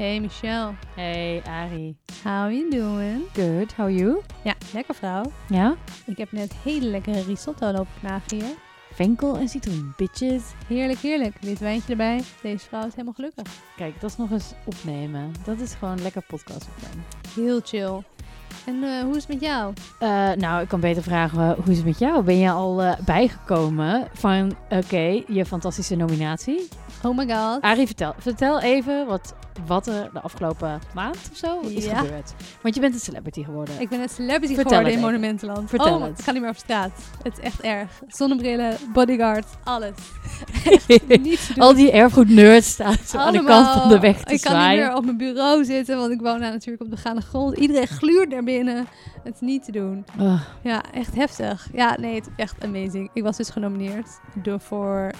Hey Michelle, Hey Ari. how you doing? Good, how are you? Ja, lekker vrouw. Ja? Ik heb net hele lekkere risotto lopen knagen hier. Venkel en citroen, bitches. Heerlijk, heerlijk. Wit wijntje erbij. Deze vrouw is helemaal gelukkig. Kijk, dat is nog eens opnemen. Dat is gewoon lekker podcast opnemen. Heel chill. En eh, hoe is het met jou? Eh, nou, ik kan beter vragen, hoe is het met jou? Ben je al eh, bijgekomen van, oké, je fantastische nominatie? Oh my god. Ari, vertel, vertel even wat, wat er de afgelopen maand of zo is Ja. gebeurd. Want je bent een celebrity geworden. Ik ben een celebrity Vertel geworden in. Monumentenland. Vertel oh, het. ik ga niet meer op straat. Het is echt erg. Zonnebrillen, bodyguard, alles. Al die erfgoed-nerds staan zo aan de kant van de weg te Ik kan niet meer op mijn bureau zitten, want ik woon daar natuurlijk op de gaande grond. Iedereen gluurt naar binnen. Het is niet te doen. Ja, echt heftig. Ja, nee, het is echt amazing. Ik was dus genomineerd door voor.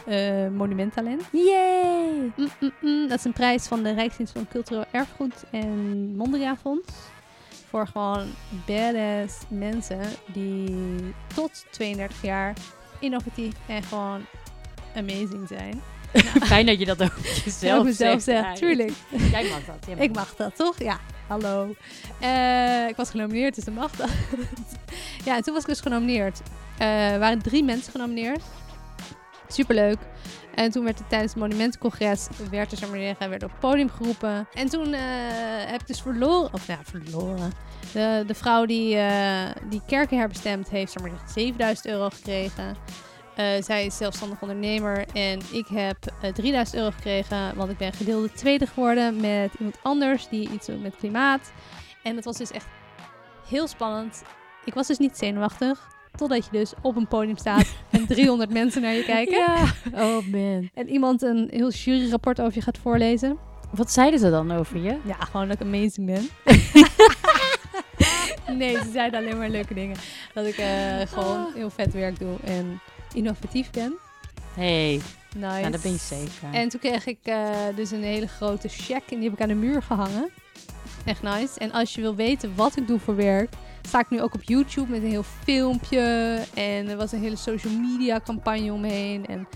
Yay! Mm, mm, mm. Dat is een prijs van de Rijksdienst van Cultureel Erfgoed en Mondriaan Fonds. Voor gewoon badass mensen die tot 32 jaar innovatief en gewoon amazing zijn. Fijn dat je dat ook Zelf jezelf mezelf zegt. tuurlijk. Jij mag dat. jij mag Ik mag dat, toch? Ja, hallo. Eh, ik was genomineerd, dus dan mag dat. ja, en toen was ik dus genomineerd. Eh, er waren drie mensen genomineerd. Superleuk. En toen werd het tijdens het monumentencongres, werd er, zeg maar werd op het podium geroepen. En toen eh, heb ik dus verloren, of ja, verloren. De, de vrouw die, eh, die kerken herbestemd heeft, zeg maar zeggen, 7000 euro gekregen. Eh, zij is zelfstandig ondernemer en ik heb eh 3000 euro gekregen, want ik ben gedeelde tweede geworden met iemand anders die iets doet met klimaat. En het was dus echt heel spannend. Ik was dus niet zenuwachtig, totdat je dus op een podium staat en 300 mensen naar je kijken. Ja. Oh man. En iemand een heel juryrapport over je gaat voorlezen. Wat zeiden ze dan over je? Ja, gewoon dat ik amazing ben. nee, ze zeiden alleen maar leuke dingen. Dat ik eh, gewoon heel vet werk doe en innovatief ben. Hey, Nice. nou dat ben je zeker. En toen kreeg ik eh, dus een hele grote check en die heb ik aan de muur gehangen. Echt nice. En als je wil weten wat ik doe voor werk, sta ik nu ook op YouTube met een heel filmpje. En er was een hele social media campagne omheen. En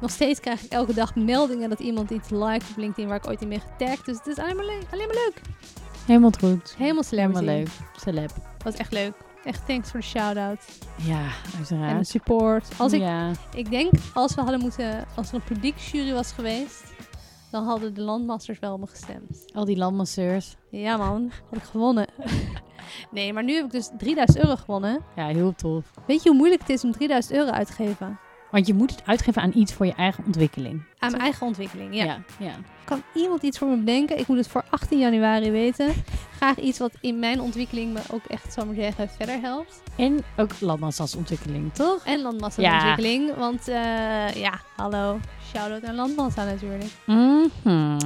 nog steeds krijg ik elke dag meldingen dat iemand iets liked op LinkedIn waar ik ooit in ben getagd. Dus het is alleen maar, leuk. alleen maar leuk. Helemaal goed. Helemaal celebrity. Helemaal leuk. Celeb. was echt leuk. Echt thanks voor de shout-out. Ja, En de uiteraard. support. Als ik, Ja. ik denk, als we hadden moeten, als er een publieksjury was geweest, dan hadden de landmasters wel me gestemd. Al die landmasseurs. Ja man, had ik gewonnen. nee, maar nu heb ik dus 3000 euro gewonnen. Ja, heel tof. Weet je hoe moeilijk het is om 3000 euro uit te geven? Want je moet het uitgeven aan iets voor je eigen ontwikkeling. Aan mijn eigen ontwikkeling, ja. ja. ja. Kan iemand iets voor me bedenken? Ik moet het voor 18 januari weten. Graag iets wat in mijn ontwikkeling me ook echt, zal ik maar zeggen, verder helpt. En ook landmassas-ontwikkeling, toch? En landmassa-ontwikkeling. Want uh, ja, hallo. Shout-out naar Landmassa natuurlijk. Mhm. Uh,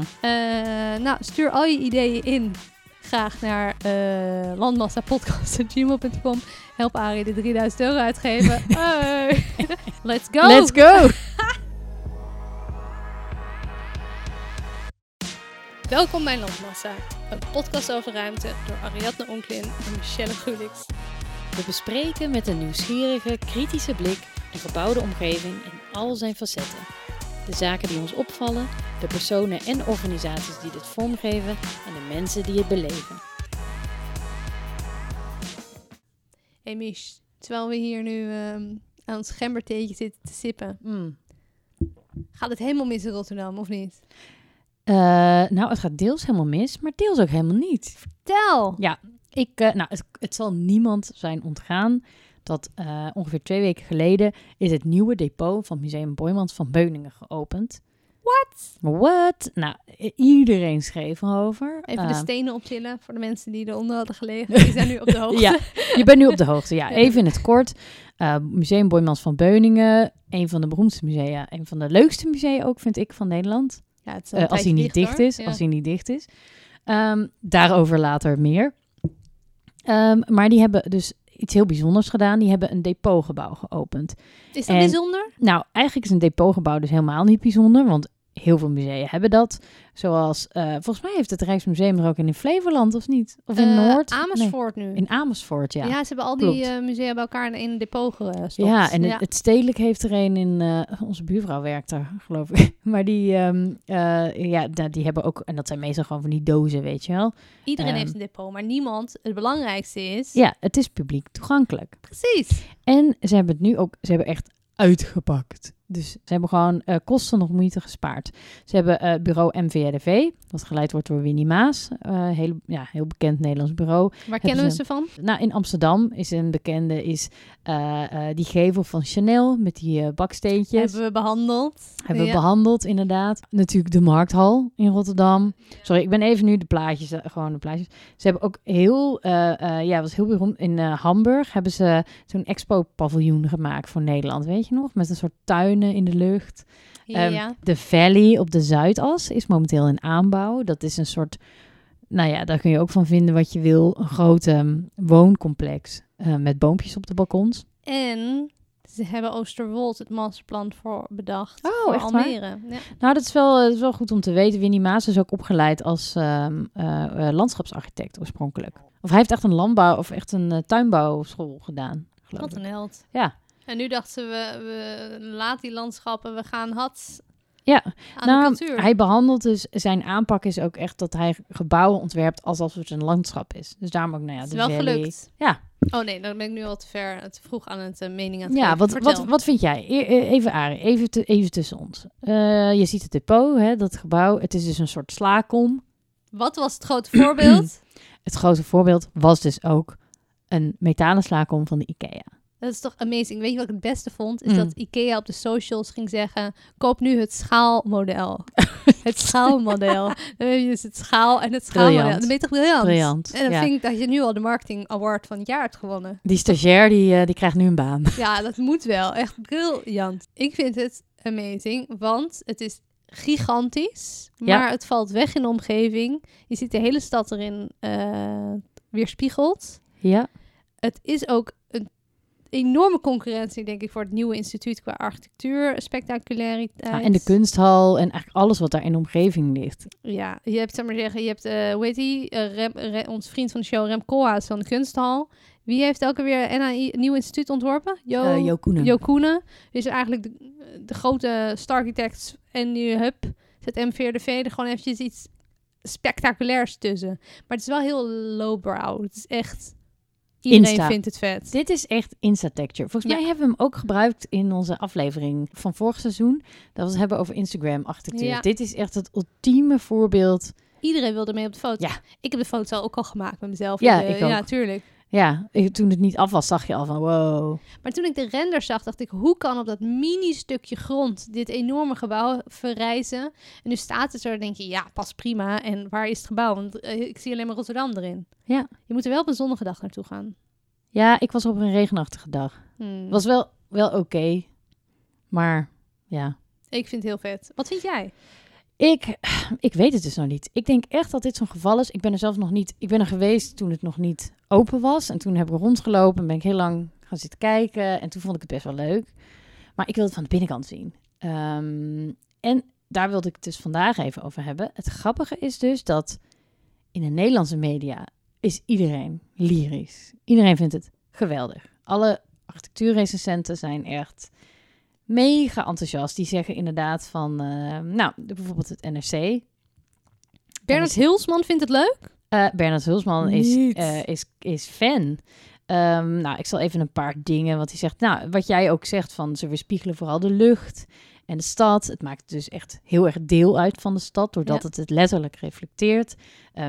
nou, stuur al je ideeën in. Graag naar uh, landmassapodcast.gmail.com. Help Arie de 3000 euro uitgeven. Hey. Let's go! Let's go! Welkom bij Landmassa, een podcast over ruimte door Ariadne Onklin en Michelle Gulix. We bespreken met een nieuwsgierige, kritische blik de gebouwde omgeving in al zijn facetten. De zaken die ons opvallen, de personen en organisaties die dit vormgeven en de mensen die het beleven. Hey terwijl we hier nu um, aan ons gembertheetje zitten te sippen, Mm. gaat het helemaal mis in Rotterdam, of niet? Uh, nou, het gaat deels helemaal mis, maar deels ook helemaal niet. Vertel! Ja, ik, uh, nou, het, het, zal niemand zijn ontgaan dat uh, ongeveer twee weken geleden is het nieuwe depot van Museum Boymans van Beuningen geopend. What? What? Nou, iedereen schreef erover. Even uh, de stenen optillen voor de mensen die eronder hadden gelegen. Die zijn nu op de hoogte. ja, je bent nu op de hoogte. Ja, even in het kort. Uh, Museum Boymans van Beuningen, een van de beroemdste musea, een van de leukste musea ook, vind ik, van Nederland. Ja, het uh, als hij niet dicht, is. Ja. Als hij niet dicht is. Um, daarover later meer. Um, maar die hebben dus iets heel bijzonders gedaan. Die hebben een depotgebouw geopend. Is dat en, bijzonder? Nou, eigenlijk is een depotgebouw dus helemaal niet bijzonder. Want heel veel musea hebben dat. Zoals, eh, volgens mij heeft het Rijksmuseum er ook in, in Flevoland, of niet? Of in Eh, Noord? Amersfoort nu. In Amersfoort, ja. ja. ze hebben al die eh, musea bij elkaar in één depot gestopt. Ja, en het, het stedelijk heeft er een in. onze buurvrouw werkt daar, geloof ik. Maar die, eh, ja, die hebben ook. En dat zijn meestal gewoon van die dozen, weet je wel. Iedereen ehm, heeft een depot, maar niemand. Het belangrijkste is... Ja, het is publiek toegankelijk. Precies. En ze hebben het nu ook. Ze hebben echt uitgepakt. Dus ze hebben gewoon eh, kosten nog moeite gespaard. Ze hebben eh, bureau MVRDV, dat geleid wordt door Winnie Maas. eh heel, ja, heel bekend Nederlands bureau. Waar kennen we ze- ze van? Nou, in Amsterdam is een bekende is die gevel van Chanel met die baksteentjes. Hebben we behandeld. Hebben we Ja. behandeld, inderdaad. Natuurlijk de Markthal in Rotterdam. Sorry, ik ben even nu de plaatjes, gewoon de plaatjes. Ze hebben ook heel, ja, was heel beroemd. In Hamburg hebben ze zo'n expo-paviljoen gemaakt voor Nederland, weet je nog? Met een soort tuinen in de lucht. Ja, Ehm, ja. De Valley op de Zuidas is momenteel in aanbouw. Dat is een soort, nou ja, daar kun je ook van vinden wat je wil. Een grote ehm, wooncomplex eh, met boompjes op de balkons. En ze hebben Oosterwold het masterplan voor bedacht. Oh, voor echt waar? Almere. Ja. Nou, dat is wel, dat is wel goed om te weten. Winnie Maas is ook opgeleid als ehm, eh, eh, landschapsarchitect oorspronkelijk. Of hij heeft echt een landbouw of echt een eh, tuinbouwschool gedaan, Wat een held. Ja. En nu dachten ze, we, we laat die landschappen, we gaan hats Ja, aan nou, de cultuur. hij behandelt dus, zijn aanpak is ook echt dat hij gebouwen ontwerpt alsof het een landschap is. Dus daarom ook, nou ja, het de is wel Valley. gelukt. Ja. Oh nee, dan ben ik nu al te ver, te vroeg aan het eh, mening aan het Ja, wat, Vertel. wat, wat vind jij? E- e- Even Arie, even, te- even tussen ons. Eh, je ziet het depot, hè, dat gebouw. Het is dus een soort slaakom. Wat was het grote voorbeeld? Het grote voorbeeld was dus ook een metalen slaakom van de IKEA. Dat is toch amazing. Weet je wat ik het beste vond? Is Mm. dat Ikea op de socials ging zeggen... koop nu het schaalmodel. het schaalmodel. Dan heb je dus het schaal en het schaalmodel. Briljant. Dan ben je toch briljant? Briljant, En dan ja. vind ik dat je nu al de marketing award van het jaar hebt gewonnen. Die stagiair die, eh, die krijgt nu een baan. Ja, dat moet wel. Echt briljant. Ik vind het amazing, want het is gigantisch. Ja. Maar het valt weg in de omgeving. Je ziet de hele stad erin eh weerspiegeld. Ja, Het is ook enorme concurrentie, denk ik, voor het nieuwe instituut qua architectuur, spectaculariteit. Ah, en de kunsthal en eigenlijk alles wat daar in de omgeving ligt. Ja, je hebt, zeg maar zeggen, je hebt, eh hoe heet die, Eh, Rem, Rem- ons vriend van de show, Rem Koolhaas van de kunsthal. Wie heeft elke weer NAI, een nieuw instituut ontworpen? Jo, Eh, Jo Koenen. Jo Koenen. Is eigenlijk de, de grote star architects en nu, hup, zet M4DV er gewoon eventjes iets spectaculairs tussen. Maar het is wel heel lowbrow. Het is echt... Iedereen Insta. vindt het vet. Dit is echt Insta-texture. Volgens Ja. mij hebben we hem ook gebruikt in onze aflevering van vorig seizoen. Dat we het hebben over Instagram-architectuur. Ja. Dit is echt het ultieme voorbeeld. Iedereen wilde mee op de foto. Ja. Ik heb de foto ook al gemaakt met mezelf. Ja, de- ik ook. Ja, tuurlijk. Ja, ik- toen het niet af was, zag je al van wow. Maar toen ik de render zag, dacht ik... hoe kan op dat mini-stukje grond dit enorme gebouw verrijzen? En nu staat het er, denk je, ja, pas prima. En waar is het gebouw? Want eh, ik zie alleen maar Rotterdam erin. Ja. Je moet er wel op een zonnige dag naartoe gaan. Ja, ik was op een regenachtige dag. Hmm. Was wel, wel oké. maar ja, Ik vind het heel vet. Wat vind jij? Ik, ik weet het dus nog niet. Ik denk echt dat dit zo'n geval is. Ik ben er zelf nog niet. Ik ben er geweest toen het nog niet open was. En toen heb ik rondgelopen en ben ik heel lang gaan zitten kijken. En toen vond ik het best wel leuk. Maar ik wil het van de binnenkant zien. Ehm, en daar wilde ik het dus vandaag even over hebben. Het grappige is dus dat in de Nederlandse media is iedereen lyrisch. Iedereen vindt het geweldig. Alle architectuurrecensenten zijn echt mega enthousiast. Die zeggen inderdaad van, eh, nou, de- bijvoorbeeld het NRC. Bernard Hilsman vindt het leuk? Eh Bernard Hulsman is, eh, is, is fan. Ehm, nou, ik zal even een paar dingen, wat hij zegt. Nou, wat jij ook zegt, van ze weerspiegelen vooral de lucht en de stad. Het maakt dus echt heel erg deel uit van de stad, doordat Ja. het het letterlijk reflecteert.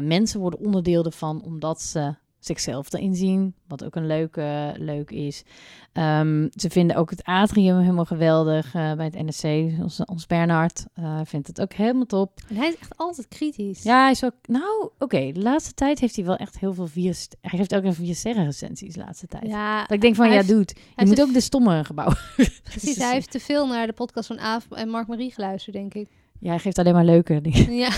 Mensen worden onderdeel ervan, omdat ze zichzelf erin zien, wat ook een leuke, leuk is. Ehm, ze vinden ook het atrium helemaal geweldig eh, bij het NSC. Ons, ons Bernard eh, vindt het ook helemaal top. En hij is echt altijd kritisch. Ja, hij is ook. Nou, oké. de laatste tijd heeft hij wel echt heel veel vier. Hij geeft ook een vier sterren recensies de laatste tijd. ja Dat ik denk van ja, heeft- dude, je heeft moet ook de stomme gebouw. Precies, hij heeft te veel naar de podcast van Aaf en Mark Marie geluisterd, denk ik. Ja, hij geeft alleen maar leuke dingen. Ja,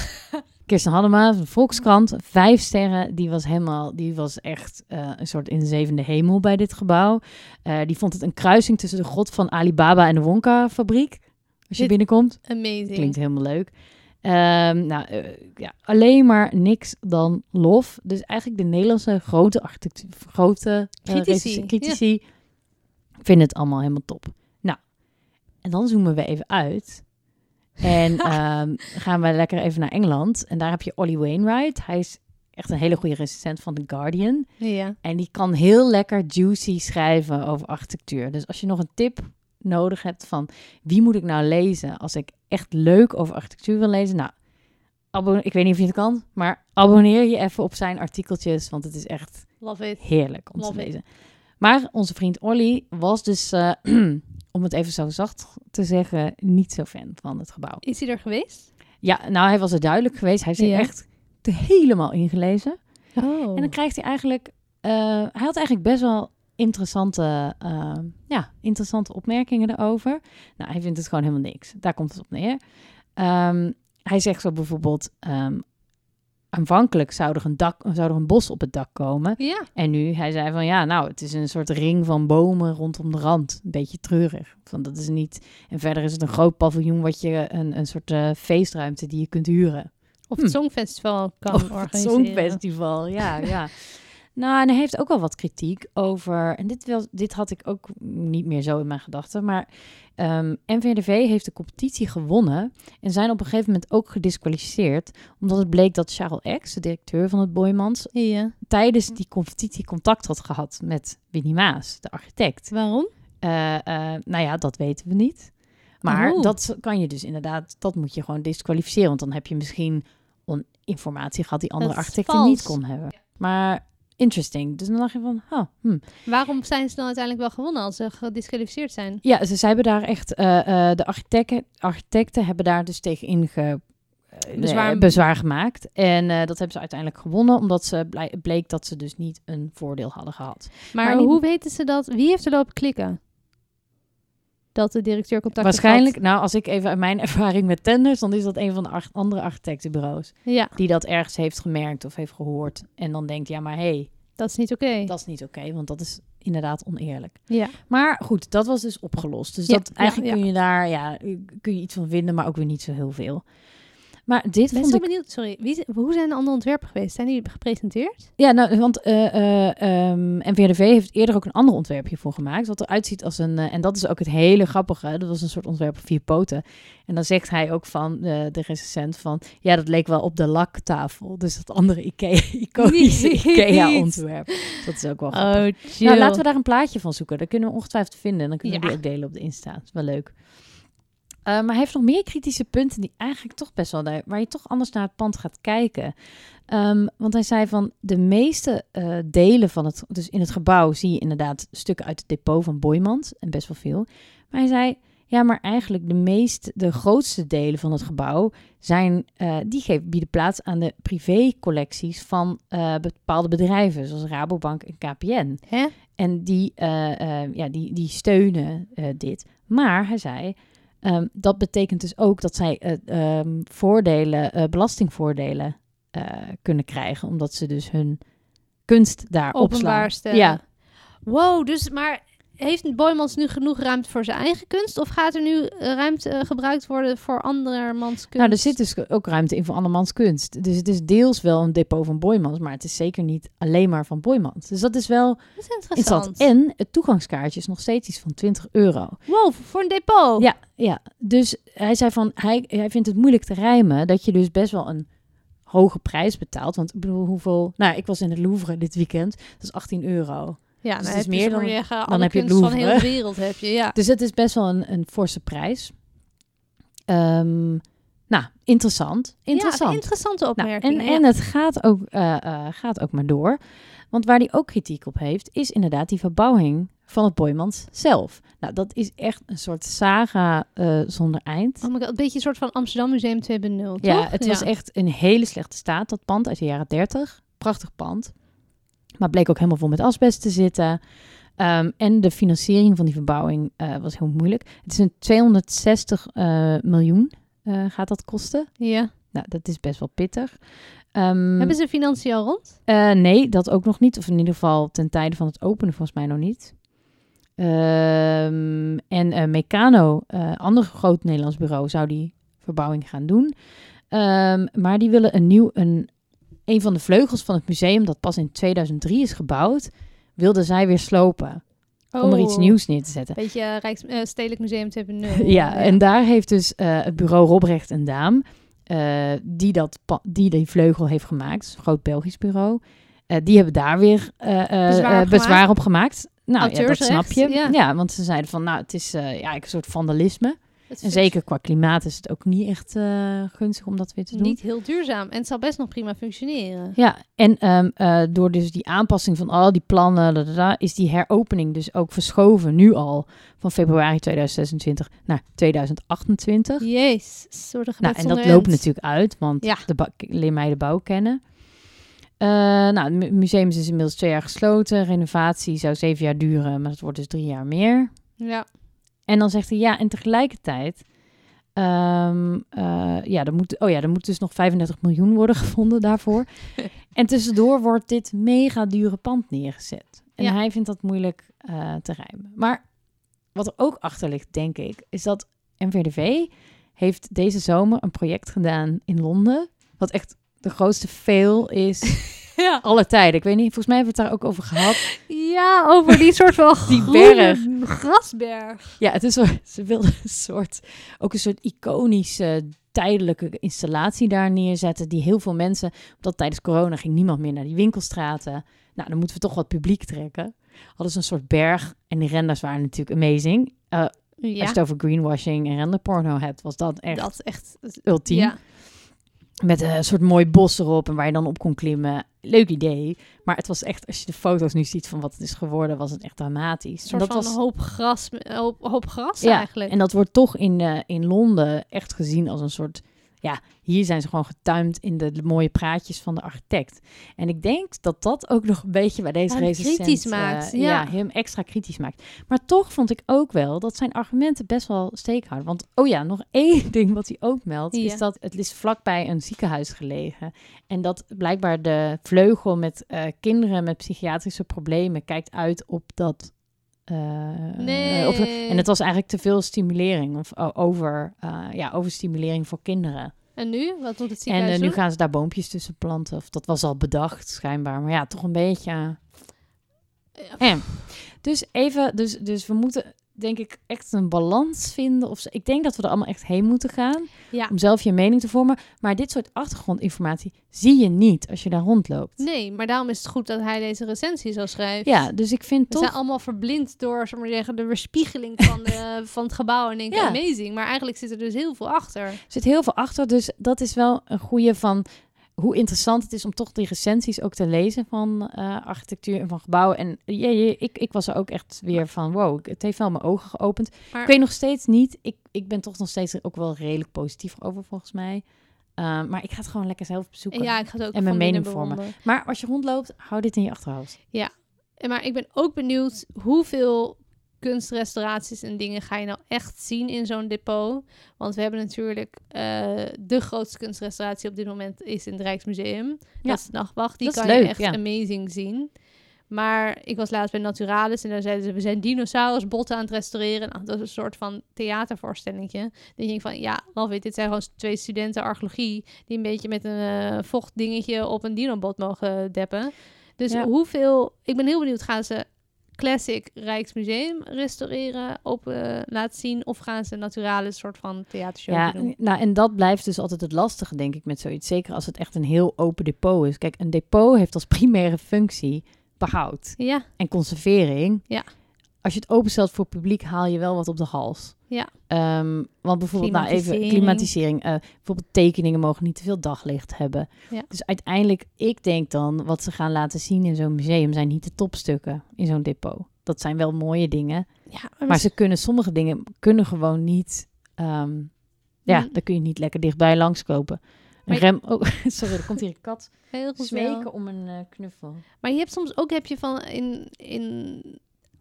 Kirsten Hadema, Volkskrant, vijf sterren. Die was helemaal, die was echt eh, een soort in de zevende hemel bij dit gebouw. Eh, die vond het een kruising tussen de god van Alibaba en de Wonka-fabriek. als je binnenkomt. Amazing. Klinkt helemaal leuk. Ehm, nou, eh, ja, alleen maar niks dan lof. Dus eigenlijk de Nederlandse grote architectuur, grote Critici, critici vinden het allemaal helemaal top. Nou, en dan zoomen we even uit. En ehm, gaan we lekker even naar Engeland. En daar heb je Ollie Wainwright. Hij is echt een hele goede recensent van The Guardian. Ja. En die kan heel lekker juicy schrijven over architectuur. Dus als je nog een tip nodig hebt van wie moet ik nou lezen als ik echt leuk over architectuur wil lezen, nou, abonne- ik weet niet of je het kan, maar abonneer je even op zijn artikeltjes, want het is echt Love it. heerlijk om Love te it. lezen. Maar onze vriend Olly was dus, eh, om het even zo zacht te zeggen, niet zo fan van het gebouw. Is hij er geweest? Ja, nou, hij was er duidelijk geweest. Hij heeft zich Ja. echt helemaal ingelezen. Oh. En dan krijgt hij eigenlijk... eh, hij had eigenlijk best wel interessante, eh, ja, interessante opmerkingen erover. Nou, hij vindt het gewoon helemaal niks. Daar komt het op neer. Ehm, hij zegt zo bijvoorbeeld... ehm, aanvankelijk zou er, een dak, zou er een bos op het dak komen. Ja. En nu, hij zei van ja, nou, het is een soort ring van bomen rondom de rand. Een beetje treurig. Van dat is niet. En verder is het een groot paviljoen wat je een, een soort eh, feestruimte die je kunt huren. Of Hm. het Songfestival kan Of het organiseren. Songfestival, ja, ja. nou, en hij heeft ook wel wat kritiek over... En dit, wel, dit had ik ook niet meer zo in mijn gedachten. Maar ehm NVDV heeft de competitie gewonnen... en zijn op een gegeven moment ook gedisqualificeerd... omdat het bleek dat Charles X, de directeur van het Boymans... Ja. tijdens die competitie contact had gehad met Winnie Maas, de architect. Waarom? Eh, eh, nou ja, dat weten we niet. Maar Oh. dat kan je dus inderdaad, dat moet je gewoon disqualificeren. Want dan heb je misschien informatie gehad die andere architecten niet kon hebben. Maar interesting. Dus dan dacht je van, oh, hm. Waarom zijn ze dan uiteindelijk wel gewonnen als ze gedisqualificeerd zijn? Ja, ze, ze hebben daar echt, eh, eh, de architecten, architecten hebben daar dus tegen inge, eh, Bezwaar- bezwaar gemaakt. En dat hebben ze uiteindelijk gewonnen, omdat ze blij- bleek dat ze dus niet een voordeel hadden gehad. Maar, hoe weten ze dat? Wie heeft er lopen klikken? Dat de directeur contact Waarschijnlijk, nou, als ik even uit mijn ervaring met tenders, dan is dat een van de ach- andere architectenbureaus. Ja, die dat ergens heeft gemerkt of heeft gehoord. En dan denkt, ja, maar hé, hey, dat is niet oké. dat is niet oké, want dat is inderdaad oneerlijk. Ja. Maar goed, dat was dus opgelost. Dus Ja, dat, eigenlijk ja. kun je daar, ja, kun je iets van vinden, maar ook weer niet zo heel veel. Maar dit ben vond zo ik... benieuwd. Sorry, wie, hoe zijn de andere ontwerpen geweest? Zijn die gepresenteerd? Ja, nou, want NVRDV heeft eerder ook een ander ontwerpje voor gemaakt. Wat eruit ziet als een... eh, en dat is ook het hele grappige. Dat was een soort ontwerp op vier poten. En dan zegt hij ook van, de recensent van... Ja, dat leek wel op de laktafel. Dus dat andere Ikea, iconische. Ikea-ontwerp. Dat is ook wel grappig. Oh. Nou, laten we daar een plaatje van zoeken. Dat kunnen we ongetwijfeld vinden. En dan kunnen we Ja. die ook delen op de Insta. Dat is wel leuk. Eh, maar hij heeft nog meer kritische punten die eigenlijk toch best wel... daar- waar je toch anders naar het pand gaat kijken. Ehm, want hij zei van de meeste eh, delen van het... Dus in het gebouw zie je inderdaad stukken uit het depot van Boymans. En best wel veel. Maar hij zei... Ja, maar eigenlijk de meest, de grootste delen van het gebouw zijn, eh, die geven, bieden plaats aan de privécollecties van bepaalde bedrijven, zoals Rabobank en KPN. Hè? En die, ja, die, die steunen dit. Maar hij zei, ehm, dat betekent dus ook dat zij eh, ehm, voordelen, eh, belastingvoordelen eh, kunnen krijgen, omdat ze dus hun kunst daar opslaan. Ja, Wow, dus maar heeft Boymans nu genoeg ruimte voor zijn eigen kunst? Of gaat er nu eh, ruimte eh, gebruikt worden voor andermans kunst? nou, er zit dus ook ruimte in voor andermans kunst. Dus het is deels wel een depot van Boymans, maar het is zeker niet alleen maar van Boymans. Dus dat is wel Dat is interessant. interessant. En het toegangskaartje is nog steeds iets van 20 euro. Wow, voor een depot. Ja, ja. Dus hij zei van, hij, hij vindt het moeilijk te rijmen dat je dus best wel een hoge prijs betaalt. Want ik bedoel, hoeveel... Nou, ik was in het Louvre dit weekend. Dat is 18 euro. Ja, Dus dan het is meer dan- dan alle heb je het van heel de wereld heb je, ja. Dus het is best wel een, een forse prijs. Ehm, nou, interessant. Interessant. Ja, interessante Nou, opmerking. en, en het gaat ook, eh, eh, gaat ook maar door. Want waar hij ook kritiek op heeft, is inderdaad die verbouwing van het Boymans zelf. Nou, dat is echt een soort saga eh, zonder eind. Oh my god, een beetje een soort van Amsterdam Museum 2.0, Ja, toch? het was echt in hele slechte staat, dat pand uit de jaren 30. Prachtig pand. Maar bleek ook helemaal vol met asbest te zitten. Ehm, en de financiering van die verbouwing eh, was heel moeilijk. Het is een 260 eh, miljoen eh, gaat dat kosten. Ja. Nou, dat is best wel pittig. Ehm, Hebben ze financiën al rond? nee, dat ook nog niet. Of in ieder geval ten tijde van het openen volgens mij nog niet. Ehm, en Meccano, ander groot Nederlands bureau, zou die verbouwing gaan doen. Maar die willen een nieuw, een, een van de vleugels van het museum, dat pas in 2003 is gebouwd, wilden zij weer slopen. Om er iets Oh. nieuws neer te zetten. Beetje eh, Rijks, eh, Stedelijk Museum 2.0. Ja, en daar heeft dus eh, het bureau Robrecht en Daam, die, dat, die die vleugel heeft gemaakt, een groot Belgisch bureau, die hebben daar weer Bezwaar op bezwaar op gemaakt. Nou ja, dat snap je. ja. Ja. want ze zeiden van, nou, het is ja, een soort vandalisme. Het En zeker qua klimaat is het ook niet echt eh, gunstig om dat weer te doen. Niet heel duurzaam. En het zal best nog prima functioneren. Ja, en ehm, eh, door dus die aanpassing van al die plannen, da, da, da, is die heropening dus ook verschoven nu al van februari 2026 naar 2028. Jezus, Nou, en dat loopt end. natuurlijk uit, want Ja. de leer mij de bouw kennen. Eh, nou, het mu- museum is dus inmiddels twee jaar gesloten. Renovatie zou zeven jaar duren, maar dat wordt dus drie jaar meer. Ja. En dan zegt hij ja, en tegelijkertijd, ehm, eh, ja, er moet, oh ja, er moet dus nog 35 miljoen worden gevonden daarvoor. en tussendoor wordt dit mega dure pand neergezet. En Ja. hij vindt dat moeilijk eh, te rijmen. Maar wat er ook achter ligt, denk ik, is dat NVDV heeft deze zomer een project gedaan in Londen, wat echt de grootste fail is Ja. aller tijden. Ik weet niet, volgens mij hebben we het daar ook over gehad. Ja, over die soort van Die berg. grasberg. Ja, het is ze wilden een soort, ook een soort iconische tijdelijke installatie daar neerzetten. Die heel veel mensen, omdat tijdens corona ging niemand meer naar die winkelstraten. Nou, dan moeten we toch wat publiek trekken. Hadden ze een soort berg en die renders waren natuurlijk amazing. Eh, Als je het over greenwashing en renderporno hebt, was dat echt dat echt... ultiem. Ja. Met een soort mooi bos erop en waar je dan op kon klimmen. Leuk idee. Maar het was echt, als je de foto's nu ziet van wat het is geworden, was het echt dramatisch. Een En dat van was hoop gras, hoop, hoop gras Ja, eigenlijk. En dat wordt toch in, eh, in Londen echt gezien als een soort... Ja, hier zijn ze gewoon getuimd in de, de mooie praatjes van de architect. En ik denk dat dat ook nog een beetje bij deze recensent... kritisch eh, maakt, ja. ja. hem extra kritisch maakt. Maar toch vond ik ook wel dat zijn argumenten best wel steek houden. Want, oh ja, nog één ding wat hij ook meldt... Ja. is dat het is vlakbij een ziekenhuis gelegen. En dat blijkbaar de vleugel met eh, kinderen met psychiatrische problemen... kijkt uit op dat... eh, Nee. op- en het was eigenlijk te veel stimulering of over, eh, ja, overstimulering voor kinderen. En nu? Wat moet het En ziekenhuis eh, nu gaan ze daar boompjes tussen planten. Of dat was al bedacht, schijnbaar. Maar ja, toch een beetje. eh. Dus even, dus, dus we moeten denk ik echt een balans vinden. Of zo. Ik denk dat we er allemaal echt heen moeten gaan Ja. om zelf je mening te vormen. Maar dit soort achtergrondinformatie zie je niet als je daar rondloopt. Nee, maar daarom is het goed dat hij deze recensie zo schrijft. Ja, dus ik vind We toch zijn allemaal verblind door zeg maar, zeggen, de weerspiegeling van, de, van het gebouw en denken Ja. amazing. Maar eigenlijk zit er dus heel veel achter. Er zit heel veel achter, dus dat is wel een goede van hoe interessant het is om toch die recensies ook te lezen van eh, architectuur en van gebouwen. En ja, ja, ik, ik was er ook echt weer van, wow, het heeft wel mijn ogen geopend. Maar Ik weet nog steeds niet, ik, ik ben toch nog steeds ook wel redelijk positief over volgens mij. Uh, maar ik ga het gewoon lekker zelf bezoeken. ja, ik ga het ook en mijn mening vormen. Maar als je rondloopt, hou dit in je achterhoofd. En Maar ik ben ook benieuwd hoeveel kunstrestauraties en dingen ga je nou echt zien in zo'n depot. Want we hebben natuurlijk eh, de grootste kunstrestauratie op dit moment is in het Rijksmuseum. Ja. Dat is de nachtwacht. Die Dat kan je echt ja. amazing zien. Maar ik was laatst bij Naturalis en daar zeiden ze... we zijn dinosaurusbotten aan het restaureren. Nou, dat is een soort van theatervoorstellingje. Dan denk ik van, ja, Ralf, dit zijn gewoon twee studenten archeologie... die een beetje met een eh, vochtdingetje op een dinobot mogen deppen. Dus Ja. hoeveel... Ik ben heel benieuwd, gaan ze Classic Rijksmuseum restaureren, open laten zien... of gaan ze Naturalis soort van theatershow Ja, doen? nou en dat blijft dus altijd het lastige, denk ik, met zoiets. Zeker als het echt een heel open depot is. Kijk, een depot heeft als primaire functie behoud Ja, en conservering. Ja. Als je het openstelt voor publiek, haal je wel wat op de hals. Ja. Ehm, want bijvoorbeeld, nou even Klimatisering. eh, bijvoorbeeld tekeningen mogen niet te veel daglicht hebben. Ja. Dus uiteindelijk, ik denk dan, wat ze gaan laten zien in zo'n museum zijn niet de topstukken in zo'n depot. Dat zijn wel mooie dingen. ja Maar ze kunnen sommige dingen kunnen gewoon niet. ehm, ja, daar kun je niet lekker dichtbij langskopen. Een Maar- rem. Oh, sorry, er komt hier een kat heel goed wel. smeken om een eh, knuffel. Maar je hebt soms ook heb je van in, in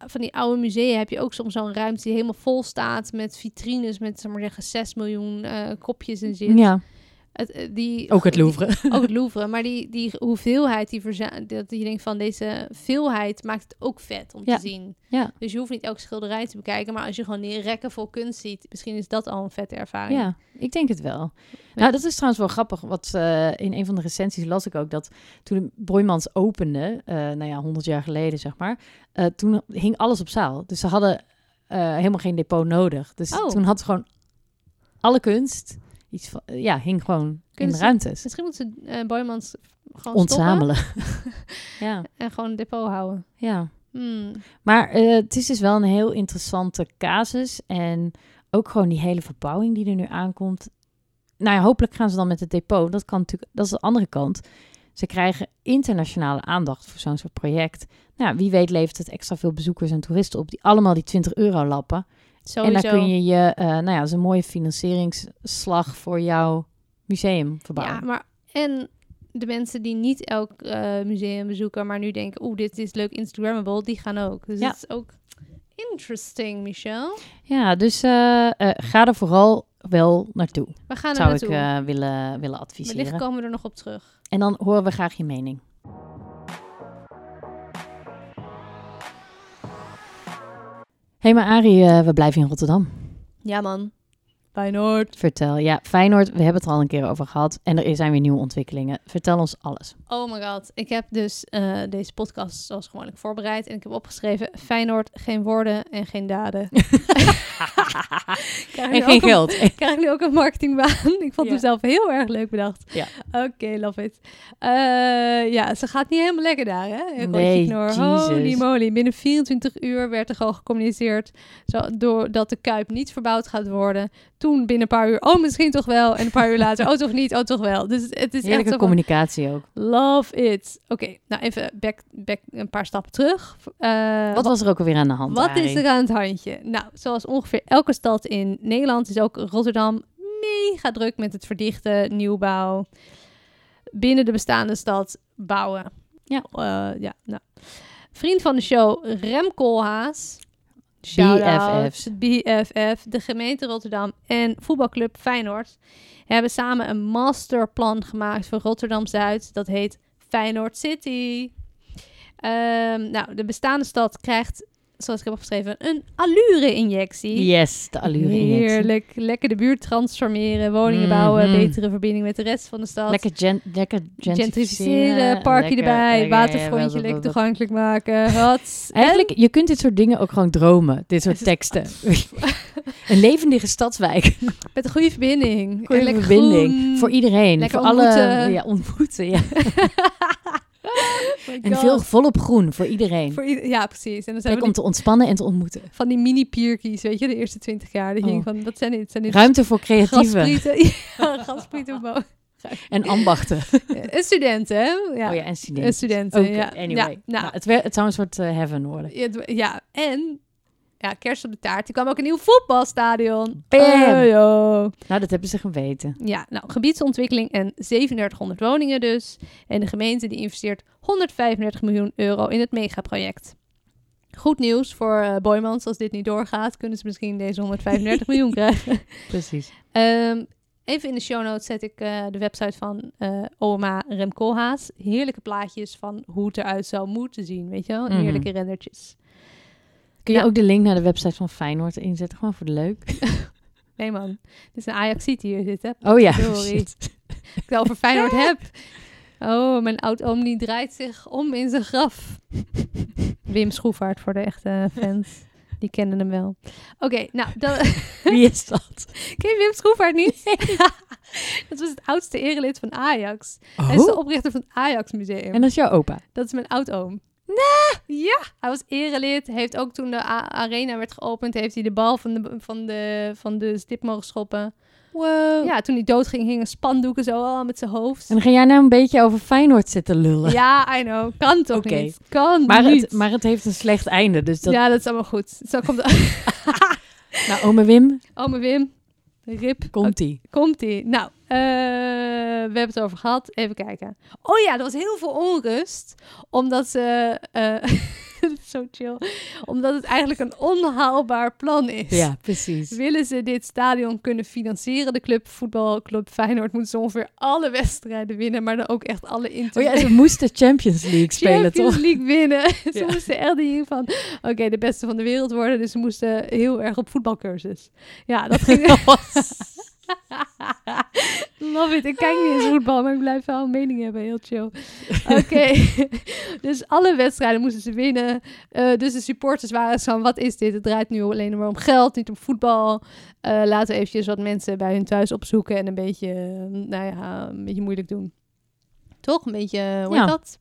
van die oude musea heb je ook soms zo'n ruimte die helemaal vol staat met vitrines met zeg maar zeggen 6 miljoen eh, kopjes in zit. Ja, Het, eh, die, Ook het die- Louvre. ook het Louvre. Maar die, die hoeveelheid, die dat je denkt van deze veelheid maakt het ook vet om Ja. te zien. Ja. Dus je hoeft niet elke schilderij te bekijken. Maar als je gewoon die rekken vol kunst ziet, misschien is dat al een vette ervaring. Ja, ik denk het wel. Nou, dat is trouwens wel grappig. Wat eh, in een van de recensies las ik ook dat toen Boymans opende, eh, nou ja, 100 jaar geleden zeg maar, toen hing alles op zaal. Dus ze hadden helemaal geen depot nodig. Dus Oh. toen had ze gewoon alle kunst, iets van, ja, hing gewoon in de ze- ruimtes. Misschien moeten ze eh Boymans gewoon Ontzamelen. ja, en gewoon een depot houden. ja. Hmm. Maar eh, het is dus wel een heel interessante casus. En ook gewoon die hele verbouwing die er nu aankomt. Nou ja, hopelijk gaan ze dan met het depot. Dat kan natuurlijk, dat is de andere kant. Ze krijgen internationale aandacht voor zo'n soort project. Nou, wie weet levert het extra veel bezoekers en toeristen op die allemaal die 20 euro lappen. Sowieso. En dan kun je je, eh, nou ja, dat is een mooie financieringsslag voor jouw museum verbouwen. Ja, maar en de mensen die niet elk eh, museum bezoeken, maar nu denken, oeh, dit is leuk Instagrammable, die gaan ook. Dus Ja. het is ook interesting, Michel. Ja, dus eh, ga er vooral wel naartoe. We gaan er Zou ik naartoe. eh, willen, willen Wellicht adviseren. komen we er nog op terug. En dan horen we graag je mening. Hey, maar Arie, eh, we blijven in Rotterdam. Ja, man. Feyenoord. Vertel. Ja, Feyenoord, we hebben het er al een keer over gehad. En er zijn weer nieuwe ontwikkelingen. Vertel ons alles. Oh my god. Ik heb dus eh, deze podcast zoals gewoonlijk voorbereid. En ik heb opgeschreven, Feyenoord, geen woorden en geen daden. Krijg en geen een- geld. krijg ik nu ook een marketingbaan. ik vond Ja. hem zelf heel erg leuk bedacht. Ja. Oké, love it. Eh, ja, ze gaat niet helemaal lekker daar, hè? Nee. Jesus. Holy moly. Binnen 24 uur werd er gewoon gecommuniceerd... Zo, doordat de Kuip niet verbouwd gaat worden. Toen binnen een paar uur, oh, misschien toch wel. En een paar uur later, oh, toch niet, oh, toch wel. Dus het is echt Heerlijke van, communicatie ook. Love it. Oké, nou even back, back een paar stappen terug. Eh, Wat was er ook alweer aan de hand, wat Arie? is er aan het handje? Nou, zoals ongeveer elke stad in Nederland is ook Rotterdam mega druk met het verdichten, nieuwbouw. Binnen de bestaande stad bouwen. Ja. Eh, ja, nou. Vriend van de show, Rem Koolhaas. BFF, de gemeente Rotterdam en voetbalclub Feyenoord hebben samen een masterplan gemaakt voor Rotterdam-Zuid. Dat heet Feyenoord City. Ehm, nou, de bestaande stad krijgt, zoals ik heb opgeschreven, een allure-injectie. Yes, de allure injectie. Heerlijk. Lekker de buurt transformeren, woningen Mhm. bouwen, betere verbinding met de rest van de stad. Lekker, gen lekker gentrificeren, parkje lekker- erbij, lekker- waterfrontje ja, lekker toegankelijk maken. Wat? Eigenlijk, je kunt dit soort dingen ook gewoon dromen. Dit soort teksten. een levendige stadswijk. Met een goede verbinding. En Goede verbinding. groen. Voor iedereen. Lekker voor alle ontmoeten. ja, ontmoeten. Ja. Oh En veel volop groen voor iedereen. Voor ja, precies. En dan zijn we om te ontspannen en te ontmoeten. van die mini-pierkies, weet je, de eerste twintig jaar. Die Oh. hing van, wat zijn dit? Zijn dit Ruimte voor creatieven Gasprieten. Ja, gasprieten. en ambachten. En studenten, hè? Ja, Oh ja, en en studenten. studenten. Oké, ja. anyway. Ja, nou, nou, het, het zou een soort eh, heaven worden. ja, en ja, kerst op de taart. Er kwam ook een nieuw voetbalstadion. Bam! Oh. Nou, dat hebben ze geweten. Ja, nou, gebiedsontwikkeling en 3700 woningen dus. En de gemeente die investeert 135 miljoen euro in het megaproject. Goed nieuws voor eh Boymans. Als dit niet doorgaat, kunnen ze misschien deze 135 miljoen krijgen. Precies. Ehm, even in de show notes zet ik eh, de website van eh, OMA Rem Koolhaas. Heerlijke plaatjes van hoe het eruit zou moeten zien, weet je wel? Mhm. Heerlijke rendertjes. Kun je ook de link naar de website van Feyenoord inzetten? Gewoon voor de leuk. Nee man, dit is een ajax die hier zit, hè? Oh ja. Sorry. ik het over Feyenoord heb. Oh, mijn oud-oom die draait zich om in zijn graf. Wim Schroevaart voor de echte fans. Die kennen hem wel. Oké, nou, dat, Wie is dat? ken je Wim Schroevaart niet? dat was het oudste erelid van Ajax. Hij is de Oh, oprichter van het Ajax Museum. en dat is jouw opa. Dat is mijn oud-oom. Nee! Ja, hij was erelid. Heeft ook toen de arena werd geopend, heeft hij de bal van de, van de, van de stip mogen schoppen. Wow. Ja, toen hij doodging, hingen spandoeken zo al met zijn hoofd. En dan ga jij nou een beetje over Feyenoord zitten lullen. Ja, I know. Kan toch niet? Kan maar, niet. het, maar het heeft een slecht einde. Dus dat... Ja, dat is allemaal goed. Zo komt Nou, ome Wim, Ome Wim. Rip. komt-ie. Komt-ie. Nou, eh, we hebben het over gehad. Even kijken. Oh ja, er was heel veel onrust. Omdat ze... eh, zo chill. Omdat het eigenlijk een onhaalbaar plan is. Ja, precies. Willen ze dit stadion kunnen financieren, de club, voetbalclub Feyenoord, moeten ze ongeveer alle wedstrijden winnen, maar dan ook echt alle Oh inter ja, ze moesten Champions League spelen, Champions toch? League winnen. ze moesten echt die van, oké, de beste van de wereld worden, dus ze moesten heel erg op voetbalcursus. Ja, dat ging... Love it. Ik kijk niet eens voetbal, maar ik blijf wel een mening hebben. Heel chill. Oké. dus alle wedstrijden moesten ze winnen. Eh, dus de supporters waren zo van, wat is dit? Het draait nu alleen maar om geld, niet om voetbal. Eh, laten we eventjes wat mensen bij hun thuis opzoeken en een beetje, eh, nou ja, een beetje moeilijk doen. Toch? Een beetje, hoe Ja. dat?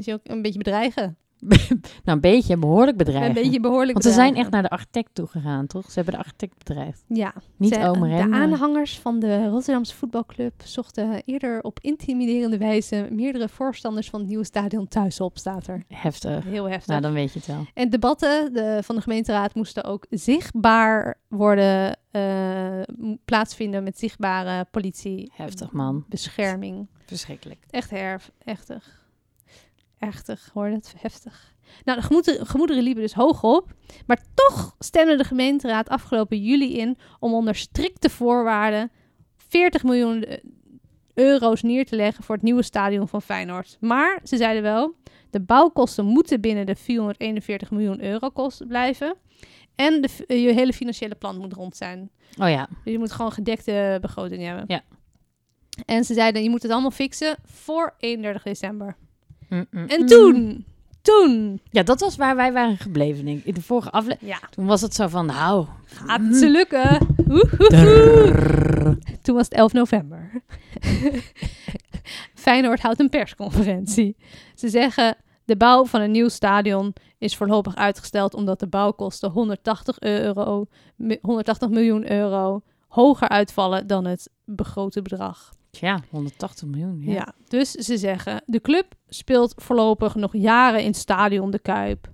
Je ook een beetje bedreigen. nou, een beetje, behoorlijk bedreigend. Een beetje behoorlijk Want ze zijn echt naar de architect toe gegaan, toch? Ze hebben de architect bedreigd. Ja, Niet Ze- De aanhangers van de Rotterdamse voetbalclub zochten eerder op intimiderende wijze meerdere voorstanders van het nieuwe stadion thuis op, staat er. Heftig. Heel heftig. Nou, dan weet je het wel. En debatten de, van de gemeenteraad moesten ook zichtbaar worden, eh, plaatsvinden met zichtbare politie. Heftig, man. Bescherming. Verschrikkelijk. Echt herf, echtig. Echtig, hoor dat heftig. Nou, de gemoederen, gemoederen liepen dus hoog op. Maar toch stemde de gemeenteraad afgelopen juli in om onder strikte voorwaarden 40 miljoen eh, euro's neer te leggen voor het nieuwe stadion van Feyenoord. Maar ze zeiden wel, de bouwkosten moeten binnen de 441 miljoen euro kost blijven. En de, eh, je hele financiële plan moet rond zijn. Oh ja. Dus je moet gewoon gedekte begroting hebben. Ja. En ze zeiden, je moet het allemaal fixen voor 31 december. Mm, mm, En mm. toen, toen, Ja, dat was waar wij waren gebleven, denk ik. In de vorige aflevering. ja, Toen was het zo van, nou... gaat het ze lukken. Woehoehoe. Toen was het 11 november. Feyenoord houdt een persconferentie. Ze zeggen, de bouw van een nieuw stadion is voorlopig uitgesteld omdat de bouwkosten 180, euro, mi- 180 miljoen euro hoger uitvallen dan het begrote bedrag. Ja, 180 miljoen. Ja. Ja. dus ze zeggen, de club speelt voorlopig nog jaren in stadion De Kuip.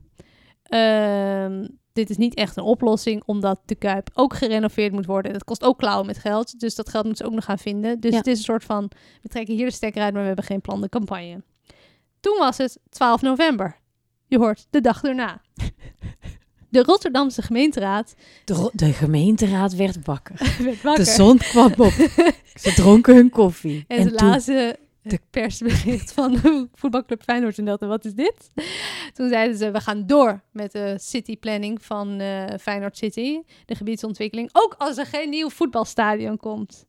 Ehm, dit is niet echt een oplossing, omdat De Kuip ook gerenoveerd moet worden. Dat kost ook klauwen met geld, dus dat geld moeten ze ook nog gaan vinden. Dus Ja. het is een soort van, we trekken hier de stekker uit, maar we hebben geen plan de campagne. Toen was het 12 november. Je hoort de dag erna. De Rotterdamse gemeenteraad De, ro- de gemeenteraad werd wakker. werd wakker. De zon kwam op. Ze dronken hun koffie. En, ze toen- lazen het persbericht van voetbalclub Feyenoord en dat. En wat is dit? Toen zeiden ze, we gaan door met de cityplanning van eh Feyenoord City. De gebiedsontwikkeling. Ook als er geen nieuw voetbalstadion komt.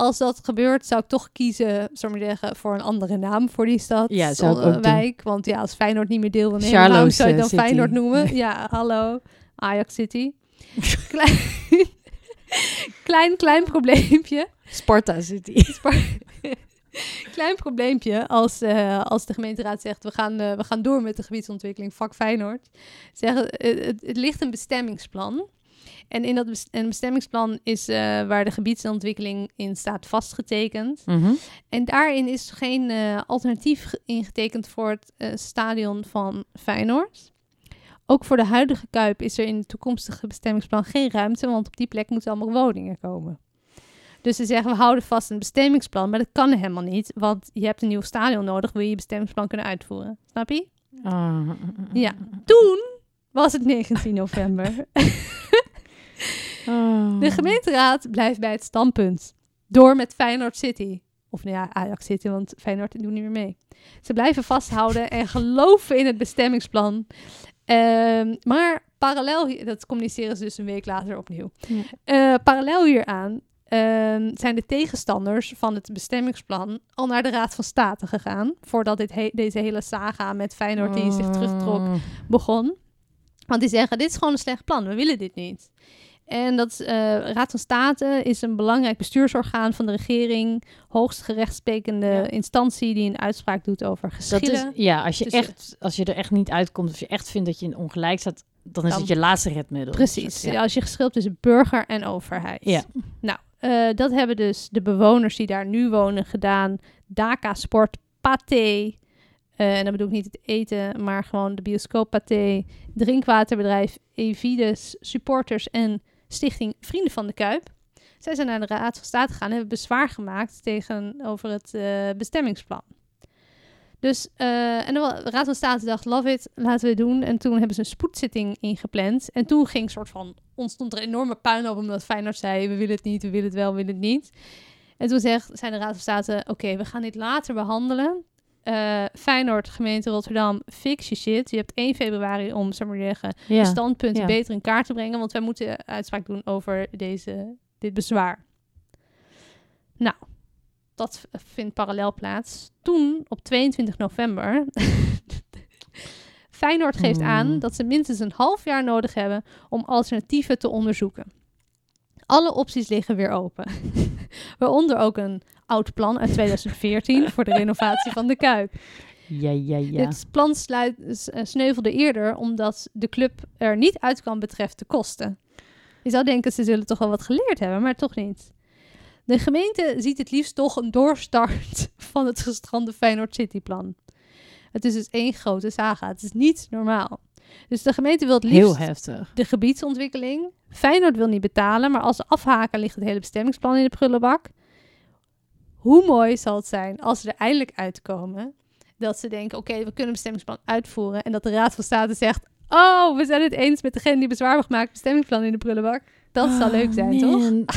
Als dat gebeurt, zou ik toch kiezen, zou ik maar zeggen, voor een andere naam voor die stad. Ja, zou ik of, ook doen. wijk. Want ja, als Feyenoord niet meer deel wil nemen, waarom zou je het dan City. Feyenoord noemen? Ja, hallo. Ajax City. Klein, klein, klein probleempje. Sparta City. Klein probleempje als, eh, als de gemeenteraad zegt... We gaan, eh, we gaan door met de gebiedsontwikkeling vak Feyenoord. Zeggen, eh, het, het ligt een bestemmingsplan. En in dat een bestemmingsplan is eh, waar de gebiedsontwikkeling in staat vastgetekend. Mhm. En daarin is geen eh, alternatief ge- ingetekend voor het eh, stadion van Feyenoord. Ook voor de huidige Kuip is er in het toekomstige bestemmingsplan geen ruimte, want op die plek moeten allemaal woningen komen. Dus ze zeggen, we houden vast het bestemmingsplan, maar dat kan helemaal niet, want je hebt een nieuw stadion nodig, wil je je bestemmingsplan kunnen uitvoeren. Snap je? Ah. Ja. Toen was het 19 november. De gemeenteraad blijft bij het standpunt. Door met Feyenoord City. Of nou ja, Ajax City, want Feyenoord doet niet meer mee. Ze blijven vasthouden en geloven in het bestemmingsplan. Ehm, maar parallel, dat communiceren ze dus een week later opnieuw. Ja. Eh, parallel hieraan ehm, zijn de tegenstanders van het bestemmingsplan al naar de Raad van State gegaan. Voordat dit he- deze hele saga met Feyenoord die zich terugtrok Ah. begon. Want die zeggen, dit is gewoon een slecht plan, we willen dit niet. En dat is, eh, Raad van State is een belangrijk bestuursorgaan van de regering, hoogst gerechtssprekende Ja. instantie die een uitspraak doet over Dat geschillen. is, ja, als je, tussen- echt, als je er echt niet uitkomt, als je echt vindt dat je in ongelijk staat, dan is Dan- het je laatste redmiddel. Precies, Ja. als je geschild tussen burger en overheid. Ja. Nou, eh, dat hebben dus de bewoners die daar nu wonen gedaan. Daka Sport, Pathé, eh, en dan bedoel ik niet het eten, maar gewoon de bioscoop Pathé, drinkwaterbedrijf Evides, supporters en stichting Vrienden van de Kuip. Zij zijn naar de Raad van State gegaan en hebben bezwaar gemaakt tegenover het eh, bestemmingsplan. Dus, eh, en de Raad van State dacht, love it, laten we het doen. En toen hebben ze een spoedzitting ingepland. En toen ging soort van, ontstond er enorme puinhoop omdat Feyenoord zei, we willen het niet, we willen het wel, we willen het niet. En toen zegt, zijn de Raad van State, oké, we gaan dit later behandelen. Eh, Feyenoord, gemeente Rotterdam, fix je shit. Je hebt 1 februari om, zeg maar zeggen, Ja. standpunten ja. beter in kaart te brengen. Want wij moeten uitspraak doen over deze, dit bezwaar. Nou, dat vindt parallel plaats. Toen, op 22 november, Feyenoord geeft Hmm. aan dat ze minstens een half jaar nodig hebben om alternatieven te onderzoeken. Alle opties liggen weer open. Waaronder ook een oud plan uit 2014 voor de renovatie van de Kuip. Ja, ja, ja. Dit plan sluit, eh, sneuvelde eerder omdat de club er niet uit kwam betreft de kosten. Je zou denken, ze zullen toch wel wat geleerd hebben, maar toch niet. De gemeente ziet het liefst toch een doorstart van het gestrande Feyenoord City-plan. Het is dus één grote saga. Het is niet normaal. Dus de gemeente wil het liefst Heel heftig. de gebiedsontwikkeling. Feyenoord wil niet betalen, maar als ze afhaken ligt het hele bestemmingsplan in de prullenbak. Hoe mooi zal het zijn als ze er eindelijk uitkomen dat ze denken, oké, we kunnen een bestemmingsplan uitvoeren en dat de Raad van State zegt, oh, we zijn het eens met degene die bezwaar heeft gemaakt, bestemmingsplan in de prullenbak. Dat zou leuk zijn, toch?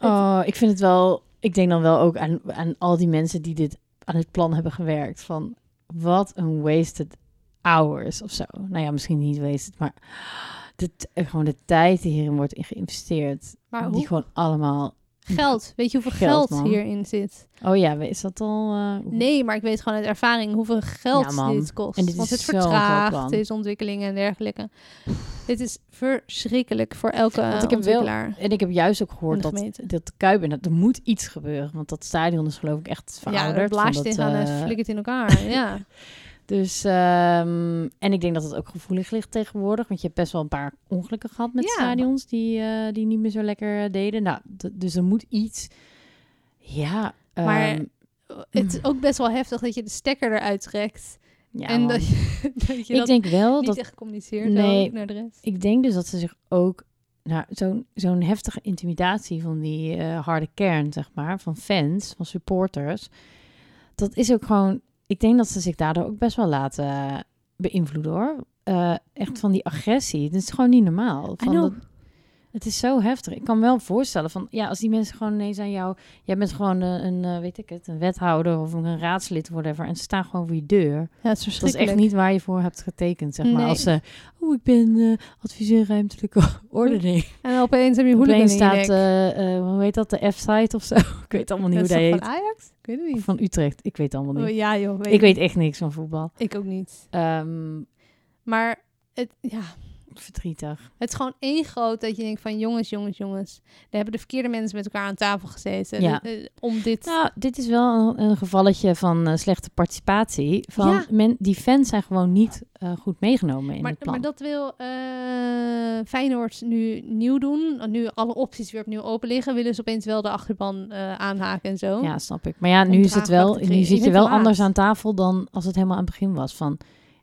oh, ik vind het wel... Ik denk dan wel ook aan, aan al die mensen die dit aan het plan hebben gewerkt. Van, wat een wasted hours of zo. Nou ja, misschien niet wasted, maar... De, eh, gewoon de tijd die hierin wordt in geïnvesteerd. Maar die gewoon allemaal... geld, weet je hoeveel Geld, hierin zit? Oh ja, is dat al... eh, Nee, maar ik weet gewoon uit ervaring hoeveel geld Ja, dit kost. En dit Want is het vertraagt deze ontwikkelingen en dergelijke. dit is verschrikkelijk voor elke Want ik heb wel- En ik heb juist ook en gehoord dat, dat de Kuip... En dat, er moet iets gebeuren. Want dat stadion is geloof ik echt Ja, verouderd. er van blaast dat, tegenaan en eh, flikkert in elkaar. ja. Dus, ehm, en ik denk dat het ook gevoelig ligt tegenwoordig. Want je hebt best wel een paar ongelukken gehad met Ja. stadions die, eh, die niet meer zo lekker eh, deden. Nou, dus er moet iets. Ja. Maar ehm, Het is ook best wel heftig dat je de stekker eruit trekt. ja, en dat je, dat je ik dat denk wel niet dat. echt communiceert Nee. naar de rest. Ik denk dus dat ze zich ook. Nou, zo'n zo'n heftige intimidatie van die eh, harde kern, zeg maar, van fans, van supporters. Dat is ook gewoon. Ik denk dat ze zich daardoor ook best wel laten beïnvloeden hoor. Eh, echt van die agressie. Dat is gewoon niet normaal. Van dat, het is zo heftig. Ik kan me wel voorstellen van ja, als die mensen gewoon ineens aan jou. Jij bent gewoon een, een eh, weet ik het, een wethouder of een raadslid, whatever. En ze staan gewoon voor je deur. Ja, het is Dat is echt niet waar je voor hebt getekend, zeg maar. Nee. Als ze, oh, ik ben eh, adviseur ruimtelijke ordening. En opeens heb je Opeens hooligan staat, eh, eh, hoe heet dat, de F-site of zo? ik weet allemaal niet Dat hoe dat heet. van Ajax? Ik weet het niet. Van Utrecht, ik weet allemaal Oh, niet. ja joh, weet ik weet echt niks van voetbal. Ik ook niet. Ehm, Maar het, ja, verdrietig. het is gewoon één groot dat je denkt van jongens, jongens, jongens. Daar hebben de verkeerde mensen met elkaar aan tafel gezeten. Ja. Eh, om dit... Nou, dit is wel een, gevalletje van eh, slechte participatie. Van Ja. men, die fans zijn gewoon niet eh, goed meegenomen in maar, het plan. maar dat wil eh, Feyenoord nu nieuw doen. Nu alle opties weer opnieuw open liggen, willen ze opeens wel de achterban aanhaken en zo. Ja, snap ik. Maar ja, nu is het wel, nu zit Je wel anders aan tafel dan als het helemaal aan het begin was. Van,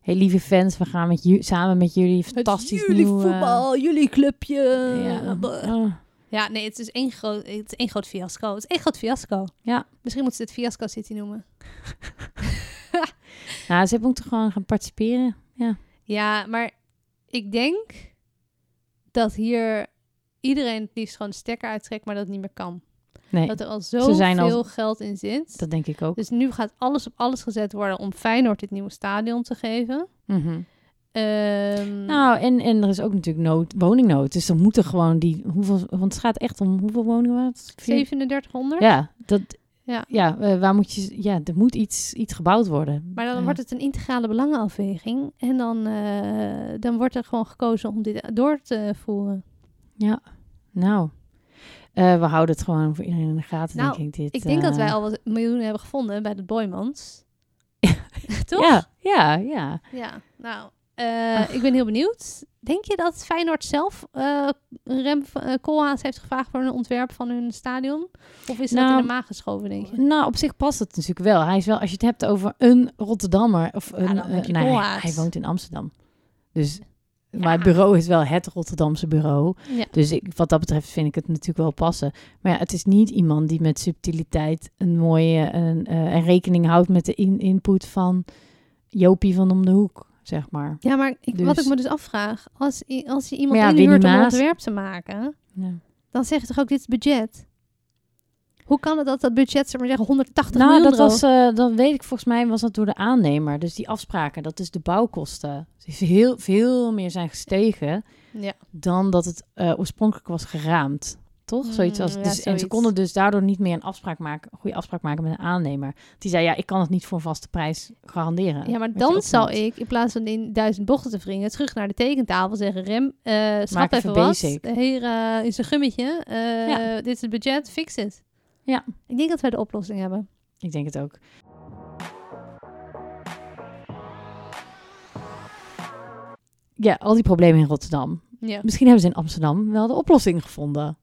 hey, lieve fans, we gaan met samen met jullie Het fantastisch jullie nieuw, eh, voetbal, jullie clubje. ja, oh, Ja, nee, het is één groot, het is één groot fiasco. Het is één groot fiasco. Ja. Misschien moeten ze het Fiasco City noemen. nou, ze moeten gewoon gaan participeren. Ja. Ja, maar ik denk dat hier iedereen het liefst gewoon de stekker uittrekt, maar dat het niet meer kan. Nee, Dat er al zoveel geld in zit. dat denk ik ook. Dus nu gaat alles op alles gezet worden om Feyenoord dit nieuwe stadion te geven. Mhm. Ehm, Nou, en, en er is ook natuurlijk nood, woningnood. Dus dan moeten gewoon die... Hoeveel, want het gaat echt om hoeveel woningen? Wat? Vier- 3700. Ja, dat, Ja. ja eh, waar moet je... Ja, er moet iets, iets gebouwd worden. Maar dan wordt het een integrale belangenafweging. En dan, eh, dan wordt er gewoon gekozen om dit door te voeren. Ja, nou... eh, we houden het gewoon voor iedereen in de gaten, Nou, denk ik. Dit, Ik denk dat eh, wij al wat miljoenen hebben gevonden bij de Boymans. Toch? Ja, ja, ja. Ja, nou, eh, ik ben heel benieuwd. Denk je dat Feyenoord zelf Rem Koolhaas heeft gevraagd voor een ontwerp van hun stadion? Of is dat Nou, in de maag geschoven, denk je? Nou, op zich past het natuurlijk wel. Hij is wel, als je het hebt over een Rotterdammer. Of een, nee, hij, Koolhaas. hij woont in Amsterdam. Dus Maar het bureau is wel het Rotterdamse bureau. Ja. Dus ik, wat dat betreft vind ik het natuurlijk wel passen. Maar ja, het is niet iemand die met subtiliteit een mooie een, eh, en rekening houdt met de in- input van Jopie van om de hoek, zeg maar. Ja, maar ik, wat Dus- ik me dus afvraag, als, als je iemand ja, inhuurt om een ontwerp te maken, Ja. dan zeg je toch ook dit is budget? Hoe kan het dat dat budget, zeg maar zeggen, 180 Nou, miljoen dat euro- was, eh, dat weet ik volgens mij, was dat door de aannemer. Dus die afspraken, dat is de bouwkosten. Die veel, veel meer zijn gestegen Ja. dan dat het eh, oorspronkelijk was geraamd. Toch? zoiets. Mm, het. ja, dus, en ze zoiets. konden dus daardoor niet meer een afspraak maken, een goede afspraak maken met een aannemer. Die zei, ja, ik kan het niet voor een vaste prijs garanderen. Ja, maar dan zal ik, in plaats van in duizend bochten te wringen, terug naar de tekentafel zeggen, Rem, eh schat even even wat. basic. Hier is een gummetje. Ja. Dit is het budget, fix het. Ja. Ik denk dat wij de oplossing hebben. Ik denk het ook. Ja, al die problemen in Rotterdam. Ja. Misschien hebben ze in Amsterdam wel de oplossing gevonden.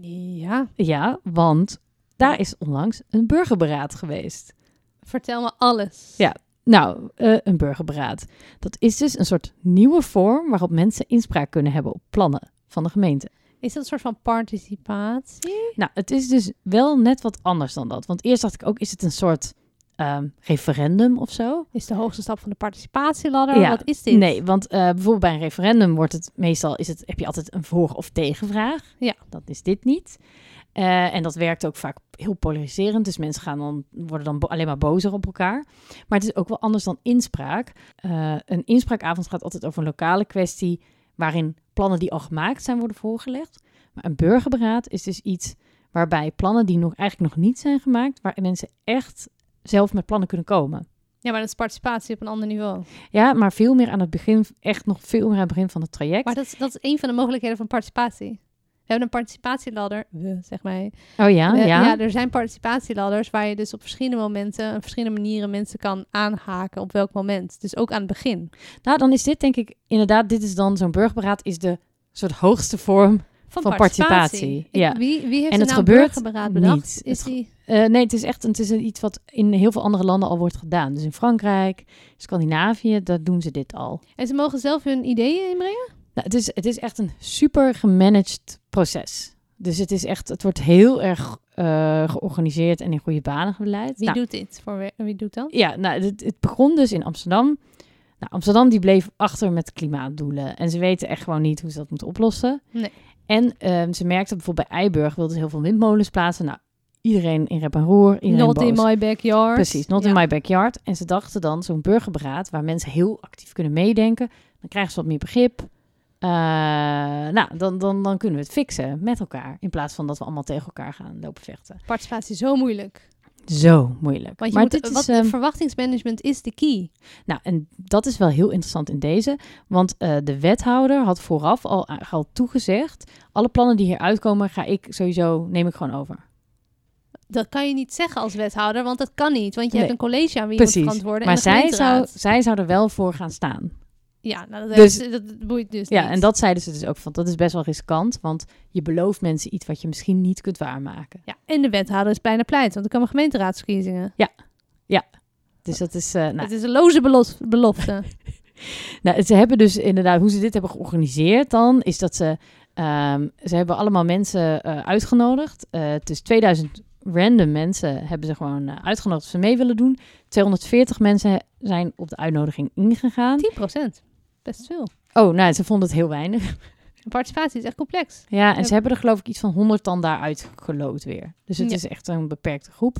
Ja. Ja, want daar is onlangs een burgerberaad geweest. Vertel me alles. Ja. Nou, eh, een burgerberaad. Dat is dus een soort nieuwe vorm waarop mensen inspraak kunnen hebben op plannen van de gemeente. Is dat een soort van participatie? Nou, het is dus wel net wat anders dan dat. Want eerst dacht ik ook, is het een soort ehm, referendum of zo? Is de hoogste stap van de participatieladder? Ja. Wat is dit? Nee, want eh, bijvoorbeeld bij een referendum wordt het meestal is het, heb je altijd een voor- of tegenvraag. Ja. Dat is dit niet. Eh, en dat werkt ook vaak heel polariserend. Dus mensen gaan dan, worden dan alleen maar bozer op elkaar. Maar het is ook wel anders dan inspraak. Eh, een inspraakavond gaat altijd over een lokale kwestie waarin plannen die al gemaakt zijn worden voorgelegd. Maar een burgerberaad is dus iets waarbij plannen die nog eigenlijk nog niet zijn gemaakt, waar mensen echt zelf met plannen kunnen komen. Ja, maar dat is participatie op een ander niveau. Ja, maar veel meer aan het begin, echt nog veel meer aan het begin van het traject. Maar dat is, dat is een van de mogelijkheden van participatie. We hebben een participatieladder, we, zeg maar. oh ja, ja. ja, er zijn participatieladders waar je dus op verschillende momenten, op verschillende manieren mensen kan aanhaken op welk moment. Dus ook aan het begin. Nou, dan is dit denk ik inderdaad, dit is dan zo'n burgerberaad, is de soort hoogste vorm. Van, Van participatie. ja. wie, wie heeft En het naam gebeurt burgerberaad bedacht? niet. Is Het die... Eh, nee, het is echt het is iets wat in heel veel andere landen al wordt gedaan. Dus in Frankrijk, Scandinavië, daar doen ze dit al. En ze mogen zelf hun ideeën inbrengen? Nou, het, is, het is echt een super gemanaged proces. Dus het is echt, het wordt heel erg eh, georganiseerd en in goede banen geleid. Wie Nou, doet dit? Voor wie, wie doet dat? Ja, nou, het, het begon dus in Amsterdam. Nou, Amsterdam die bleef achter met klimaatdoelen. En ze weten echt gewoon niet hoe ze dat moeten oplossen. Nee. En ehm, ze merkten bijvoorbeeld bij Eiburg wilden ze heel veel windmolens plaatsen. Nou, iedereen in rep en roer, iedereen Not in my backyard. Precies, not Ja. in my backyard. En ze dachten dan, zo'n burgerberaad, waar mensen heel actief kunnen meedenken, dan krijgen ze wat meer begrip. Eh, nou, dan, dan, dan kunnen we het fixen met elkaar. In plaats van dat we allemaal tegen elkaar gaan lopen vechten. Participatie is zo moeilijk. Zo moeilijk. Want je maar moet, dit wat, is, ehm, verwachtingsmanagement is de key. Nou, en dat is wel heel interessant in deze. Want eh, de wethouder had vooraf al, al toegezegd... alle plannen die hier uitkomen, ga ik sowieso, neem ik gewoon over. Dat kan je niet zeggen als wethouder, want dat kan niet. Want je Nee. hebt een college aan wie je moet Precies. verantwoorden. Maar en zij zou, zij zou er wel voor gaan staan. Ja, nou, dat, Dus- heeft- dat boeit dus Ja, niet. en dat zeiden ze dus ook van, dat is best wel riskant. Want je belooft mensen iets wat je misschien niet kunt waarmaken. Ja, en de wethouder is bijna pleit, want er komen gemeenteraadsverkiezingen. Dus dat is... eh, nou, Het is een loze belofte. Nou, ze hebben dus inderdaad, hoe ze dit hebben georganiseerd dan, is dat ze, ehm, ze hebben allemaal mensen eh, uitgenodigd. Eh het is 2000 random mensen hebben ze gewoon uitgenodigd of ze mee willen doen. 240 mensen zijn op de uitnodiging ingegaan. 10%. Best veel. Oh, nou, ze vonden het heel weinig. Participatie is echt complex. Ja, en Ja. ze hebben er geloof ik iets van 100 dan daaruit geloot weer. Dus het Ja. is echt een beperkte groep.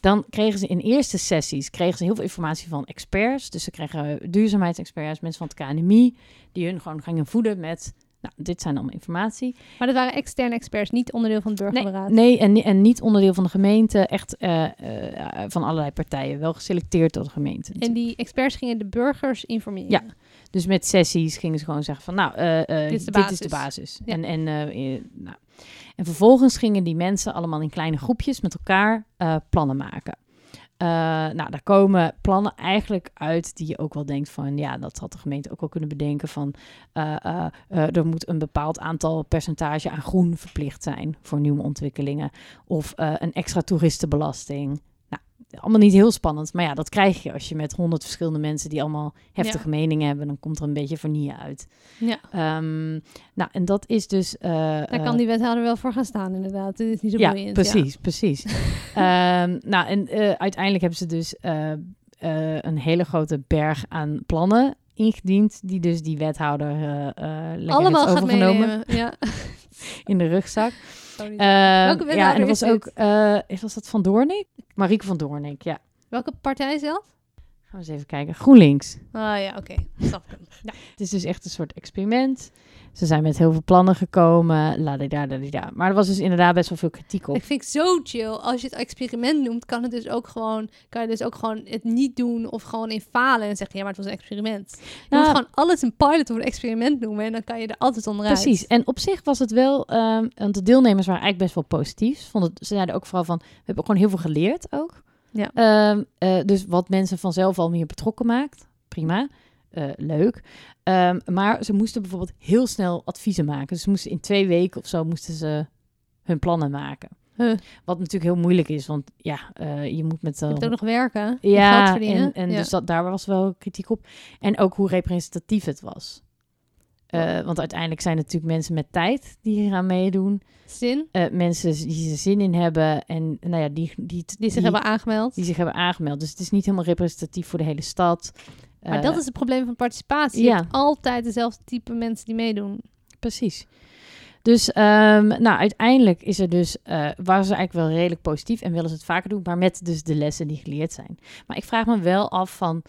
Dan kregen ze in eerste sessies kregen ze heel veel informatie van experts. Dus ze kregen duurzaamheidsexperts, mensen van het KNMI, die hun gewoon gingen voeden met, nou, dit zijn allemaal informatie. Maar dat waren externe experts, niet onderdeel van het burgerberaad. Nee, en, en niet onderdeel van de gemeente, echt eh, eh, van allerlei partijen, wel geselecteerd door de gemeente. En die experts gingen de burgers informeren. Ja. Dus met sessies gingen ze gewoon zeggen van, nou, eh, eh, Dit is de basis. is de basis. Ja. En, en, eh, nou. en vervolgens gingen die mensen allemaal in kleine groepjes met elkaar plannen maken. Nou, daar komen plannen eigenlijk uit die je ook wel denkt van, ja, dat had de gemeente ook wel kunnen bedenken van, er moet een bepaald aantal percentage aan groen verplicht zijn voor nieuwe ontwikkelingen. Of een extra toeristenbelasting. Allemaal niet heel spannend. Maar ja, dat krijg je als je met honderd verschillende mensen die allemaal heftige Ja. meningen hebben. Dan komt er een beetje vernieuwen uit. Ja. Ehm, nou, en dat is dus. eh, Daar eh, kan die wethouder wel voor gaan staan, inderdaad. Dit is niet zo ja, boeiend. precies, precies. Ehm, nou, en eh, uiteindelijk hebben ze dus een hele grote berg aan plannen ingediend, die dus die wethouder eh eh lekker Allemaal heeft gaat overgenomen meenemen. Ja. in de rugzak. Sorry. Welke ja, wethouder en er was ook, eh, was dat Van Doornik? Marieke van Doornik, ja. Welke partij zelf? Gaan we eens even kijken. GroenLinks. Ah ja, oké. Snap ik. Ja. Het is dus echt een soort experiment. Ze zijn met heel veel plannen gekomen. Maar er was dus inderdaad best wel veel kritiek op. Ik vind het zo chill. Als je het experiment noemt, kan het dus ook gewoon, kan je dus ook gewoon het niet doen of gewoon in falen en zeggen, ja, maar het was een experiment. Je Nou, moet gewoon alles een pilot of een experiment noemen en dan kan je er altijd onderuit. Precies. En op zich was het wel, ehm, want de deelnemers waren eigenlijk best wel positief. Ze Vonden, ze zeiden ook vooral van, we hebben gewoon heel veel geleerd ook. Ja. Ehm, eh, dus wat mensen vanzelf al meer betrokken maakt, prima, Eh, leuk. Ehm, maar ze moesten bijvoorbeeld heel snel adviezen maken. Dus ze moesten in twee weken of zo moesten ze hun plannen maken. Huh. Wat natuurlijk heel moeilijk is, want ja, eh, je moet met... Je moet ook nog werken. geld ja, verdienen. en, en Ja. dus dat, daar was wel kritiek op. En ook hoe representatief het was. Want uiteindelijk zijn het natuurlijk mensen met tijd die hier aan meedoen. Zin, mensen die er zin in hebben en nou ja, die, die, die zich hebben aangemeld. die zich hebben aangemeld. Dus het is niet helemaal representatief voor de hele stad. Maar Eh, dat is het probleem van participatie. ja. Je hebt altijd dezelfde type mensen die meedoen. Precies. Dus ehm, nou, uiteindelijk is er dus, eh, waren ze eigenlijk wel redelijk positief en willen ze het vaker doen, maar met dus de lessen die geleerd zijn. Maar ik vraag me wel af van,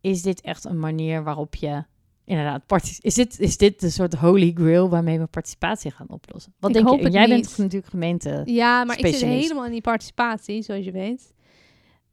is dit echt een manier waarop je inderdaad, is dit, is dit de soort holy grail waarmee we participatie gaan oplossen? Wat Ik denk hoop je? Jij bent natuurlijk gemeente. Ja, maar ik zit helemaal in die participatie, zoals je weet.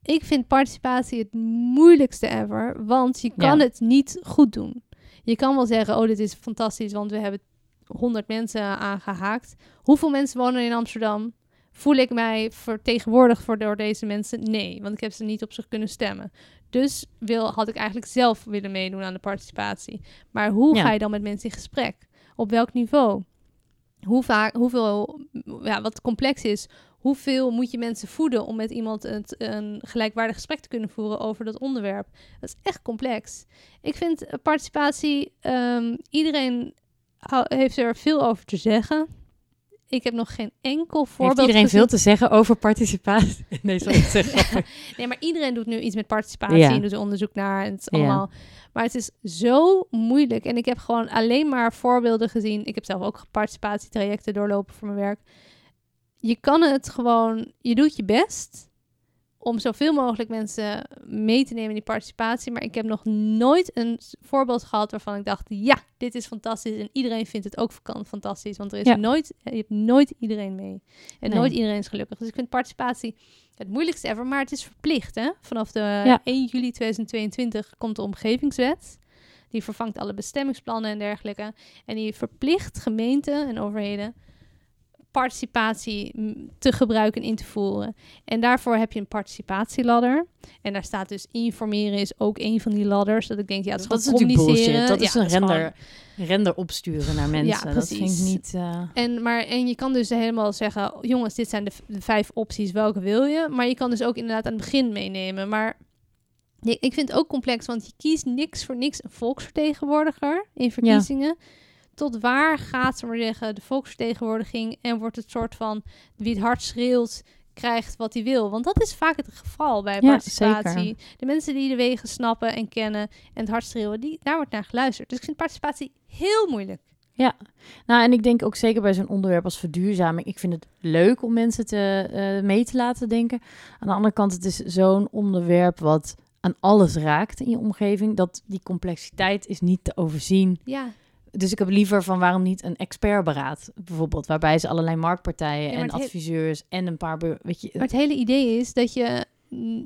Ik vind participatie het moeilijkste ever, want je kan Ja. het niet goed doen. Je kan wel zeggen, oh, dit is fantastisch, want we hebben 100 mensen aangehaakt. Hoeveel mensen wonen in Amsterdam? Voel ik mij vertegenwoordigd voor door deze mensen? Nee, want ik heb ze niet op zich kunnen stemmen. Dus wil, had ik eigenlijk zelf willen meedoen aan de participatie. Maar hoe Ja. ga je dan met mensen in gesprek? Op welk niveau? Hoe vaak, hoeveel, ja, wat complex is, hoeveel moet je mensen voeden om met iemand het, een gelijkwaardig gesprek te kunnen voeren over dat onderwerp? Dat is echt complex. Ik vind participatie, ehm, iedereen heeft er veel over te zeggen. Ik heb nog geen enkel voorbeeld Heeft iedereen gezien. veel te zeggen over participatie? Nee, sorry. Nee, maar iedereen doet nu iets met participatie Ja. en doet er onderzoek naar. En het is Ja. allemaal. Maar het is zo moeilijk. En ik heb gewoon alleen maar voorbeelden gezien. Ik heb zelf ook participatietrajecten doorlopen voor mijn werk. Je kan het gewoon, je doet je best om zoveel mogelijk mensen mee te nemen in die participatie. Maar ik heb nog nooit een voorbeeld gehad waarvan ik dacht: ja, dit is fantastisch. En iedereen vindt het ook fantastisch. Want er is Ja. nooit, je hebt nooit iedereen mee. En Nee. nooit iedereen is gelukkig. Dus ik vind participatie het moeilijkste ever. Maar het is verplicht. Hè? Vanaf de Ja. 1 juli 2022 komt de omgevingswet. Die vervangt alle bestemmingsplannen en dergelijke. En die verplicht gemeenten en overheden participatie mm, te gebruiken en in te voeren. En daarvoor heb je een participatieladder. En daar staat dus informeren is ook een van die ladders. Dat ik denk, ja, het is dat is gewoon natuurlijk communiceren. bullshit. Dat is Ja, een render, render opsturen naar mensen. dat vind ik niet... eh, En, maar, en je kan dus helemaal zeggen, jongens, dit zijn de, vijf opties, welke wil je? Maar je kan dus ook inderdaad aan het begin meenemen. Maar ik vind het ook complex, want je kiest niks voor niks een volksvertegenwoordiger in verkiezingen. Tot waar gaat, ze maar zeggen, de volksvertegenwoordiging en wordt het soort van wie het hard schreeuwt, krijgt wat hij wil. Want dat is vaak het geval bij Ja, participatie. De mensen die de wegen snappen en kennen en het hard schreeuwen, die, daar wordt naar geluisterd. Dus ik vind participatie heel moeilijk. Nou, en ik denk ook zeker bij zo'n onderwerp als verduurzaming. Ik vind het leuk om mensen te, eh, mee te laten denken. Aan de andere kant, het is zo'n onderwerp wat aan alles raakt in je omgeving. Dat die complexiteit is niet te overzien. Ja, Dus ik heb liever van waarom niet een expertberaad bijvoorbeeld. Waarbij ze allerlei marktpartijen Ja, en adviseurs en een paar... Weet je, Maar het hele idee is dat je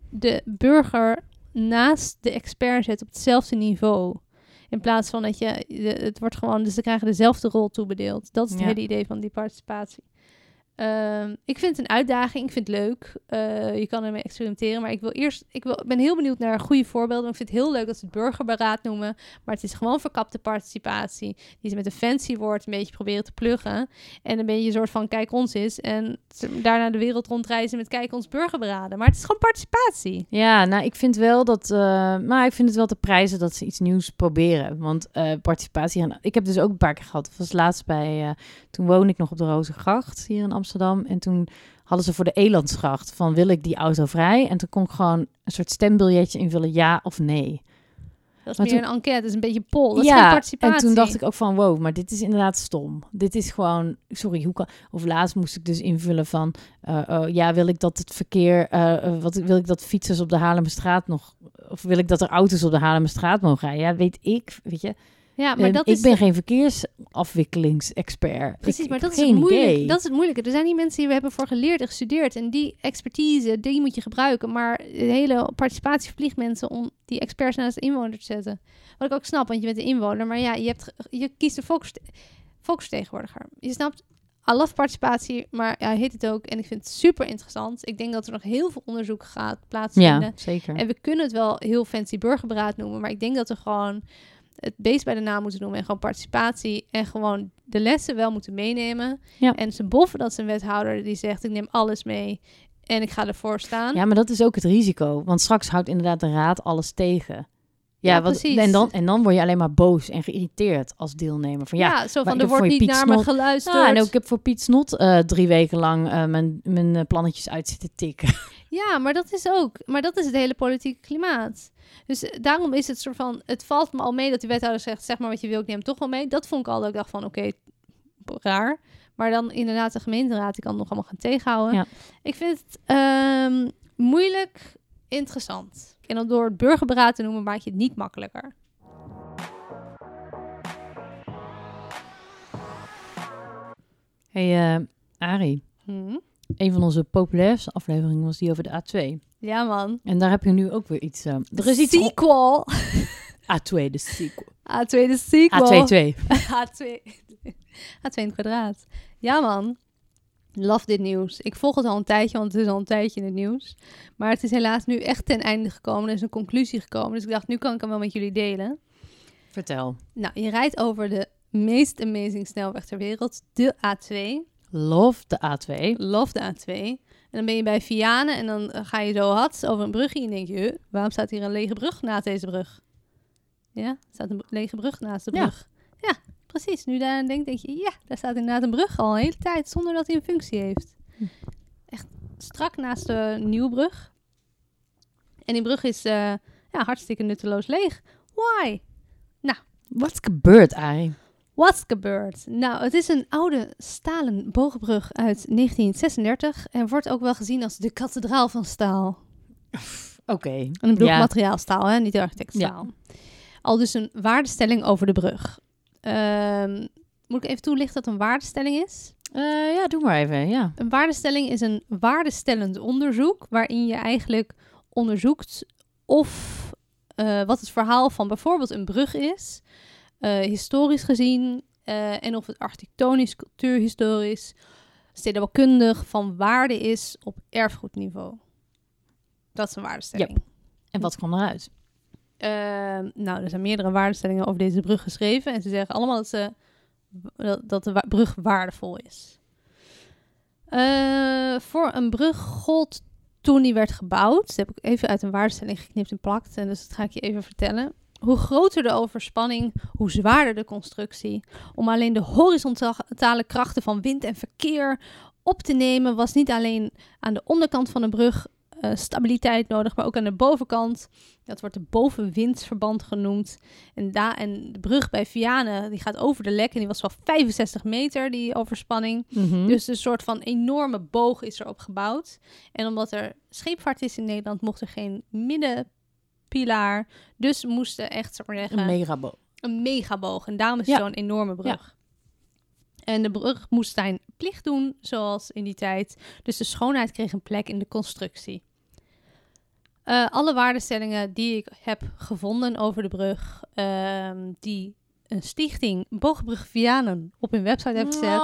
de burger naast de expert zet op hetzelfde niveau. In plaats van dat je, het wordt gewoon, dus ze krijgen dezelfde rol toebedeeld. Dat is het Ja. hele idee van die participatie. Ehm, ik vind het een uitdaging. Ik vind het leuk. Eh, je kan ermee experimenteren. Maar ik wil eerst. Ik wil, ben heel benieuwd naar goede voorbeelden. Ik vind het heel leuk dat ze het burgerberaad noemen. Maar het is gewoon verkapte participatie. Die ze met een fancy woord een beetje proberen te pluggen. En dan ben je een soort van kijk ons is. En daarna de wereld rondreizen met kijk ons burgerberaden. Maar het is gewoon participatie. Ja, nou, ik vind wel dat. eh, maar ik vind het wel te prijzen dat ze iets nieuws proberen. Want eh, participatie. Ik heb dus ook een paar keer gehad. Was laatst bij. toen woonde ik nog op de Rozengracht hier in Amsterdam. En toen hadden ze voor de Elandsgracht van wil ik die auto vrij? En toen kon ik gewoon een soort stembiljetje invullen, ja of nee. Dat is Maar meer toen- een enquête. Dat is een beetje pol. Dat is geen ja, participatie. en toen dacht ik ook van wow, maar dit is inderdaad stom. Dit is gewoon, sorry, hoe kan... Of laatst moest ik dus invullen van, eh, oh, ja, wil ik dat het verkeer, eh, wat wil ik dat fietsers op de Haarlemmerstraat nog, of wil ik dat er auto's op de Haarlemmerstraat mogen rijden? Ja, weet ik, weet je. Ja, maar dat ik is... ben geen verkeersafwikkelingsexpert. Precies, Ik- maar dat is, het moeilijk, idee. dat is het moeilijke. Er zijn die mensen die we hebben voor geleerd en gestudeerd. En die expertise, die moet je gebruiken. Maar de hele participatie verplicht mensen om die experts naast de inwoner te zetten. Wat ik ook snap, want je bent een inwoner. Maar ja, je, hebt, je kiest volks, volksvertegenwoordiger. Je snapt, I love participatie, maar ja, hij heet het ook. En ik vind het super interessant. Ik denk dat er nog heel veel onderzoek gaat plaatsvinden. Ja, zeker. En we kunnen het wel heel fancy burgerberaad noemen, maar ik denk dat we gewoon het beest bij de naam moeten noemen en gewoon participatie en gewoon de lessen wel moeten meenemen. Ja. En ze boffen dat ze een wethouder die zegt ik neem alles mee en ik ga ervoor staan. Ja, maar dat is ook het risico. Want straks houdt inderdaad de raad alles tegen. Ja, Ja, wat, precies. en, dan, en dan word je alleen maar boos en geïrriteerd als deelnemer. Van ja, Ja, zo van er wordt niet Piet naar me geluisterd. Ja, en ook, ik heb voor Piet Snot eh, drie weken lang eh, mijn, mijn eh, plannetjes uit zitten tikken. Ja, maar dat is ook. Maar dat is het hele politieke klimaat. Dus eh, daarom is het soort van. Het valt me al mee dat die wethouder zegt: zeg maar wat je wil, ik neem toch wel mee. Dat vond ik al dat ik dacht van: oké, raar. Maar dan inderdaad de gemeenteraad, die kan het nog allemaal gaan tegenhouden. Ja. Ik vind het ehm, moeilijk interessant. En dan door het burgerberaad te noemen, maak je het niet makkelijker. hey, eh Arie, Hm? Een van onze populairste afleveringen was die over de A2. Ja, man. En daar heb je nu ook weer iets... eh, er is iets... sequel. A2, de sequel. A2 de sequel. A22. H2. H2 in het kwadraat. Ja, man. Love dit nieuws. Ik volg het al een tijdje, want het is al een tijdje in het nieuws. Maar het is helaas nu echt ten einde gekomen. Er is een conclusie gekomen. Dus ik dacht, nu kan ik hem wel met jullie delen. Vertel. Nou, je rijdt over de meest amazing snelweg ter wereld. De A2. Love de A2. Love de A2. En dan ben je bij Vianen en dan eh, ga je zo hard over een brugje. En denk je, waarom staat hier een lege brug naast deze brug? Ja, er staat een lege brug naast de brug. Ja, precies. Nu daar aan denk, denk je, ja, daar staat inderdaad een brug al een hele tijd zonder dat hij een functie heeft. Hm. Echt strak naast de nieuwe brug. En die brug is eh, ja, hartstikke nutteloos leeg. Why? Wat is gebeurd, Arie? What's gebeurd? Nou, het is een oude stalen bogenbrug uit 1936 en wordt ook wel gezien als de kathedraal van staal. Oké. En ik bedoel Ja. materiaalstaal, hè? niet de architectstaal. Al dus een waardestelling over de brug. Ehm, moet ik even toelichten wat een waardestelling is? Eh, ja, doe maar even, ja. Een waardestelling is een waardestellend onderzoek waarin je eigenlijk onderzoekt of eh, wat het verhaal van bijvoorbeeld een brug is, eh, historisch gezien, eh, en of het architectonisch, cultuurhistorisch, stedenbouwkundig van waarde is op erfgoedniveau. Dat is een waardestelling. En wat kwam eruit? Ehm, nou, er zijn meerdere waardestellingen over deze brug geschreven. En ze zeggen allemaal dat, ze, dat, de brug waardevol is. Eh, voor een brug gold toen die werd gebouwd. Dat heb ik even uit een waardestelling geknipt en plakt. En dus dat ga ik je even vertellen. Hoe groter de overspanning, hoe zwaarder de constructie. Om alleen de horizontale krachten van wind en verkeer op te nemen, was niet alleen aan de onderkant van de brug eh, stabiliteit nodig, maar ook aan de bovenkant. Dat wordt de bovenwindsverband genoemd. En, de brug bij Vianen, die gaat over de lek. En die was wel 65 meter, die overspanning. Mhm. Dus een soort van enorme boog is erop gebouwd. En omdat er scheepvaart is in Nederland, mocht er geen middenpilaar. Dus moesten echt, zeg maar zeggen, een megabo. een megaboog. En daarom is Ja. het zo'n enorme brug. En de brug moest zijn plicht doen, zoals in die tijd. Dus de schoonheid kreeg een plek in de constructie. Eh, alle waardestellingen die ik heb gevonden over de brug, ehm, die een stichting Boogbrug Vianen op hun website heeft gezet,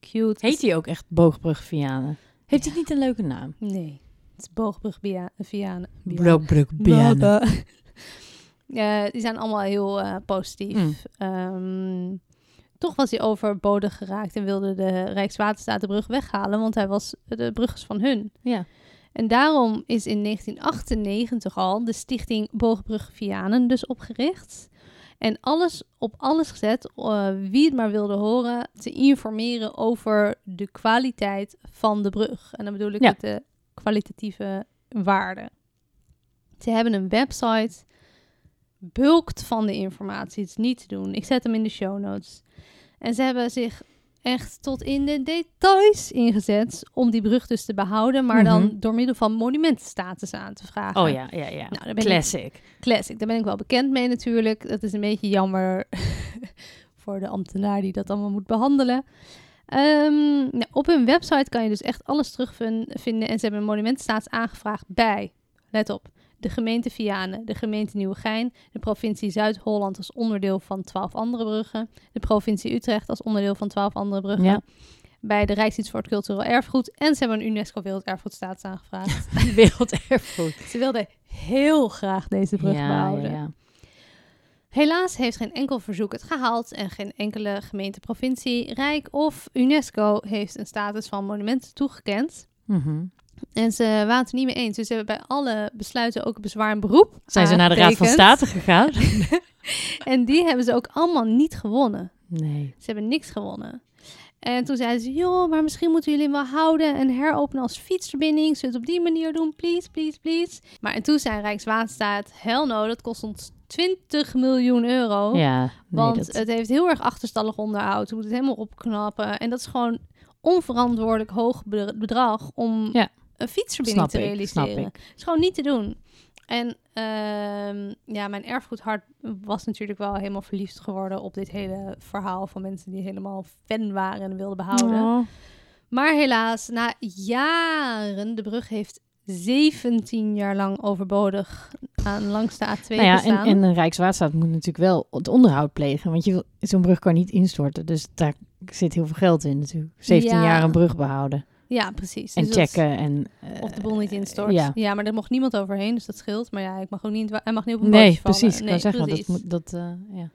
cute. Heet hij ook echt Boogbrug Vianen? Heeft hij niet een leuke naam? Nee, het is Boogbrug Vianen. Boogbrug Ja, die zijn allemaal heel eh, positief. Mm. Ehm, toch was hij overbodig geraakt en wilde de Rijkswaterstaat de brug weghalen, want hij was de brug van hun. Ja. En daarom is in 1998 al de stichting Boogbrug Vianen dus opgericht. En alles op alles gezet, eh, wie het maar wilde horen, te informeren over de kwaliteit van de brug. En dan bedoel ik Ja. met de kwalitatieve waarde. Ze hebben een website, bulkt van de informatie. Het is niet te doen. Ik zet hem in de show notes. En ze hebben zich echt tot in de details ingezet om die brug dus te behouden, maar dan Mhm. door middel van monumentenstatus aan te vragen. Oh ja, ja, ja. Nou, daar ben ik- Classic. Classic, daar ben ik wel bekend mee natuurlijk. Dat is een beetje jammer voor de ambtenaar die dat allemaal moet behandelen. Ehm, nou, op hun website kan je dus echt alles terugvinden. En ze hebben een monumentenstatus aangevraagd bij, let op, de gemeente Vianen, de gemeente Nieuwegein, de provincie Zuid-Holland als onderdeel van twaalf andere bruggen, de provincie Utrecht als onderdeel van twaalf andere bruggen, Ja. bij de Rijksdienst voor het Cultureel Erfgoed en ze hebben een UNESCO Werelderfgoedstatus aangevraagd. Werelderfgoed. ze wilden heel graag deze brug ja, behouden. ja, ja. Helaas heeft geen enkel verzoek het gehaald en geen enkele gemeente, provincie, Rijk of UNESCO heeft een status van monument toegekend. Mhm. En ze waren het er niet mee eens. Dus ze hebben bij alle besluiten ook bezwaar en beroep. Zijn ze naar de Raad van. State gegaan? En die hebben ze ook allemaal niet gewonnen. Nee. Ze hebben niks gewonnen. En toen zeiden ze, joh, maar misschien moeten jullie hem wel houden en heropenen als fietsverbinding. Zullen we het op die manier doen? Please, please, please. Maar en toen zei Rijkswaterstaat, hell no, dat kost ons 20 miljoen euro. Ja, nee, Want dat... het heeft heel erg achterstallig onderhoud. We moeten het helemaal opknappen. En dat is gewoon onverantwoordelijk hoog be- bedrag om Ja. een fietsverbinding Snap te realiseren. Het is gewoon niet te doen. En ehm, ja, mijn erfgoedhart was natuurlijk wel helemaal verliefd geworden op dit hele verhaal van mensen die helemaal fan waren en wilden behouden. Oh. Maar helaas, na jaren, de brug heeft 17 jaar lang overbodig aan langs de A2 Nou ja, en, gestaan. en de Rijkswaterstaat moet natuurlijk wel het onderhoud plegen. Want je wil- zo'n brug kan niet instorten. Dus daar zit heel veel geld in natuurlijk. 17 Ja. jaar een brug behouden. ja, precies. En Dus dat- checken. En, eh, Of de boel niet instort. ja. Ja. maar er mocht niemand overheen, dus dat scheelt. Maar ja, ik mag ook niet, hij mag niet op een Nee, bootje vallen. precies. Ik Nee, kan zeggen, dat precies. moet... Dat, eh, ja.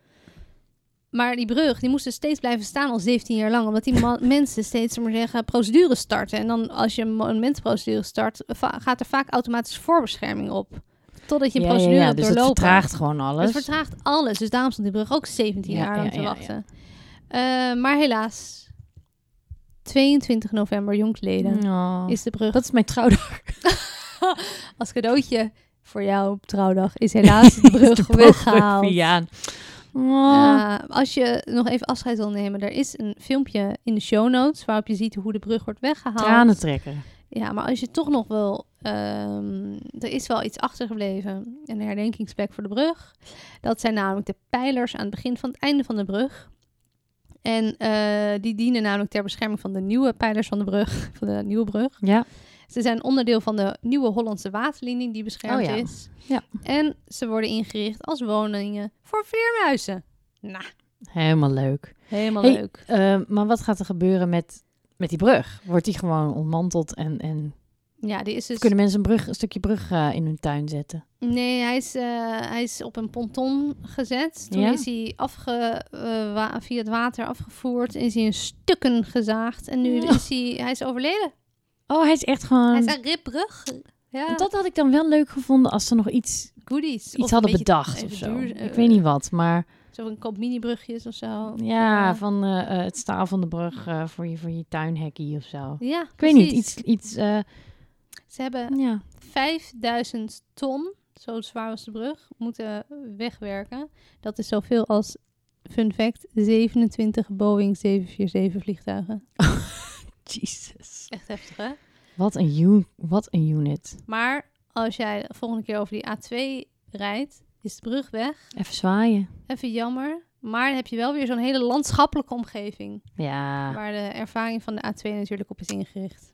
Maar die brug, die moest dus steeds blijven staan al 17 jaar lang. Omdat die mensen steeds, maar zeggen, procedures starten. En dan als je een monumentenprocedure start, gaat er vaak automatisch voorbescherming op. Totdat je een Ja, ja, procedure ja, hebt dus het doorlopen. vertraagt gewoon alles. Het vertraagt alles. Dus daarom stond die brug ook 17 Ja, jaar lang ja, te ja, ja. wachten. Eh, maar helaas, 22 november jongstleden Oh, is de brug dat is mijn trouwdag. als cadeautje voor jou op trouwdag is helaas de brug De weggehaald. Oh. Uh, als je nog even afscheid wil nemen, er is een filmpje in de show notes waarop je ziet hoe de brug wordt weggehaald. Tranen trekken. Ja, maar als je toch nog wil, ehm, er is wel iets achtergebleven, een herdenkingsplek voor de brug. Dat zijn namelijk de pijlers aan het begin van het einde van de brug. En eh, die dienen namelijk ter bescherming van de nieuwe pijlers van de brug, van de nieuwe brug. Ja. Ze zijn onderdeel van de nieuwe Hollandse waterlinie die beschermd Oh ja. is. Ja. En ze worden ingericht als woningen voor vleermuizen. Nou, Helemaal leuk. helemaal Hey, leuk. Eh, maar wat gaat er gebeuren met, met die brug? Wordt die gewoon ontmanteld en, en Ja, die is dus... kunnen mensen een, brug, een stukje brug eh, in hun tuin zetten? Nee, hij is, eh, hij is op een ponton gezet. Toen Ja? is hij afge, via het water afgevoerd. Is hij in stukken gezaagd. En nu is hij, hij is overleden. Oh, hij is echt gewoon... Hij is een ribbrug. Ja, Want Dat had ik dan wel leuk gevonden als ze nog iets, goodies. Iets hadden bedacht of zo. duur- ik weet niet wat, maar Zo'n koop mini-brugjes of zo. ja, van eh, eh, het staal van de brug eh, voor, je, voor je tuinhekkie of zo. Ja, Ik weet niet, iets, iets Ze hebben ja. 5000 ton, zo zwaar was de brug, moeten wegwerken. Dat is zoveel als, fun fact, 27 Boeing 747 vliegtuigen. Jesus. Echt heftig, hè? Wat een, wat een unit. Maar als jij de volgende keer over die A2 rijdt, is de brug weg. Even zwaaien. Even jammer. Maar dan heb je wel weer zo'n hele landschappelijke omgeving. Ja. Waar de ervaring van de A2 natuurlijk op is ingericht.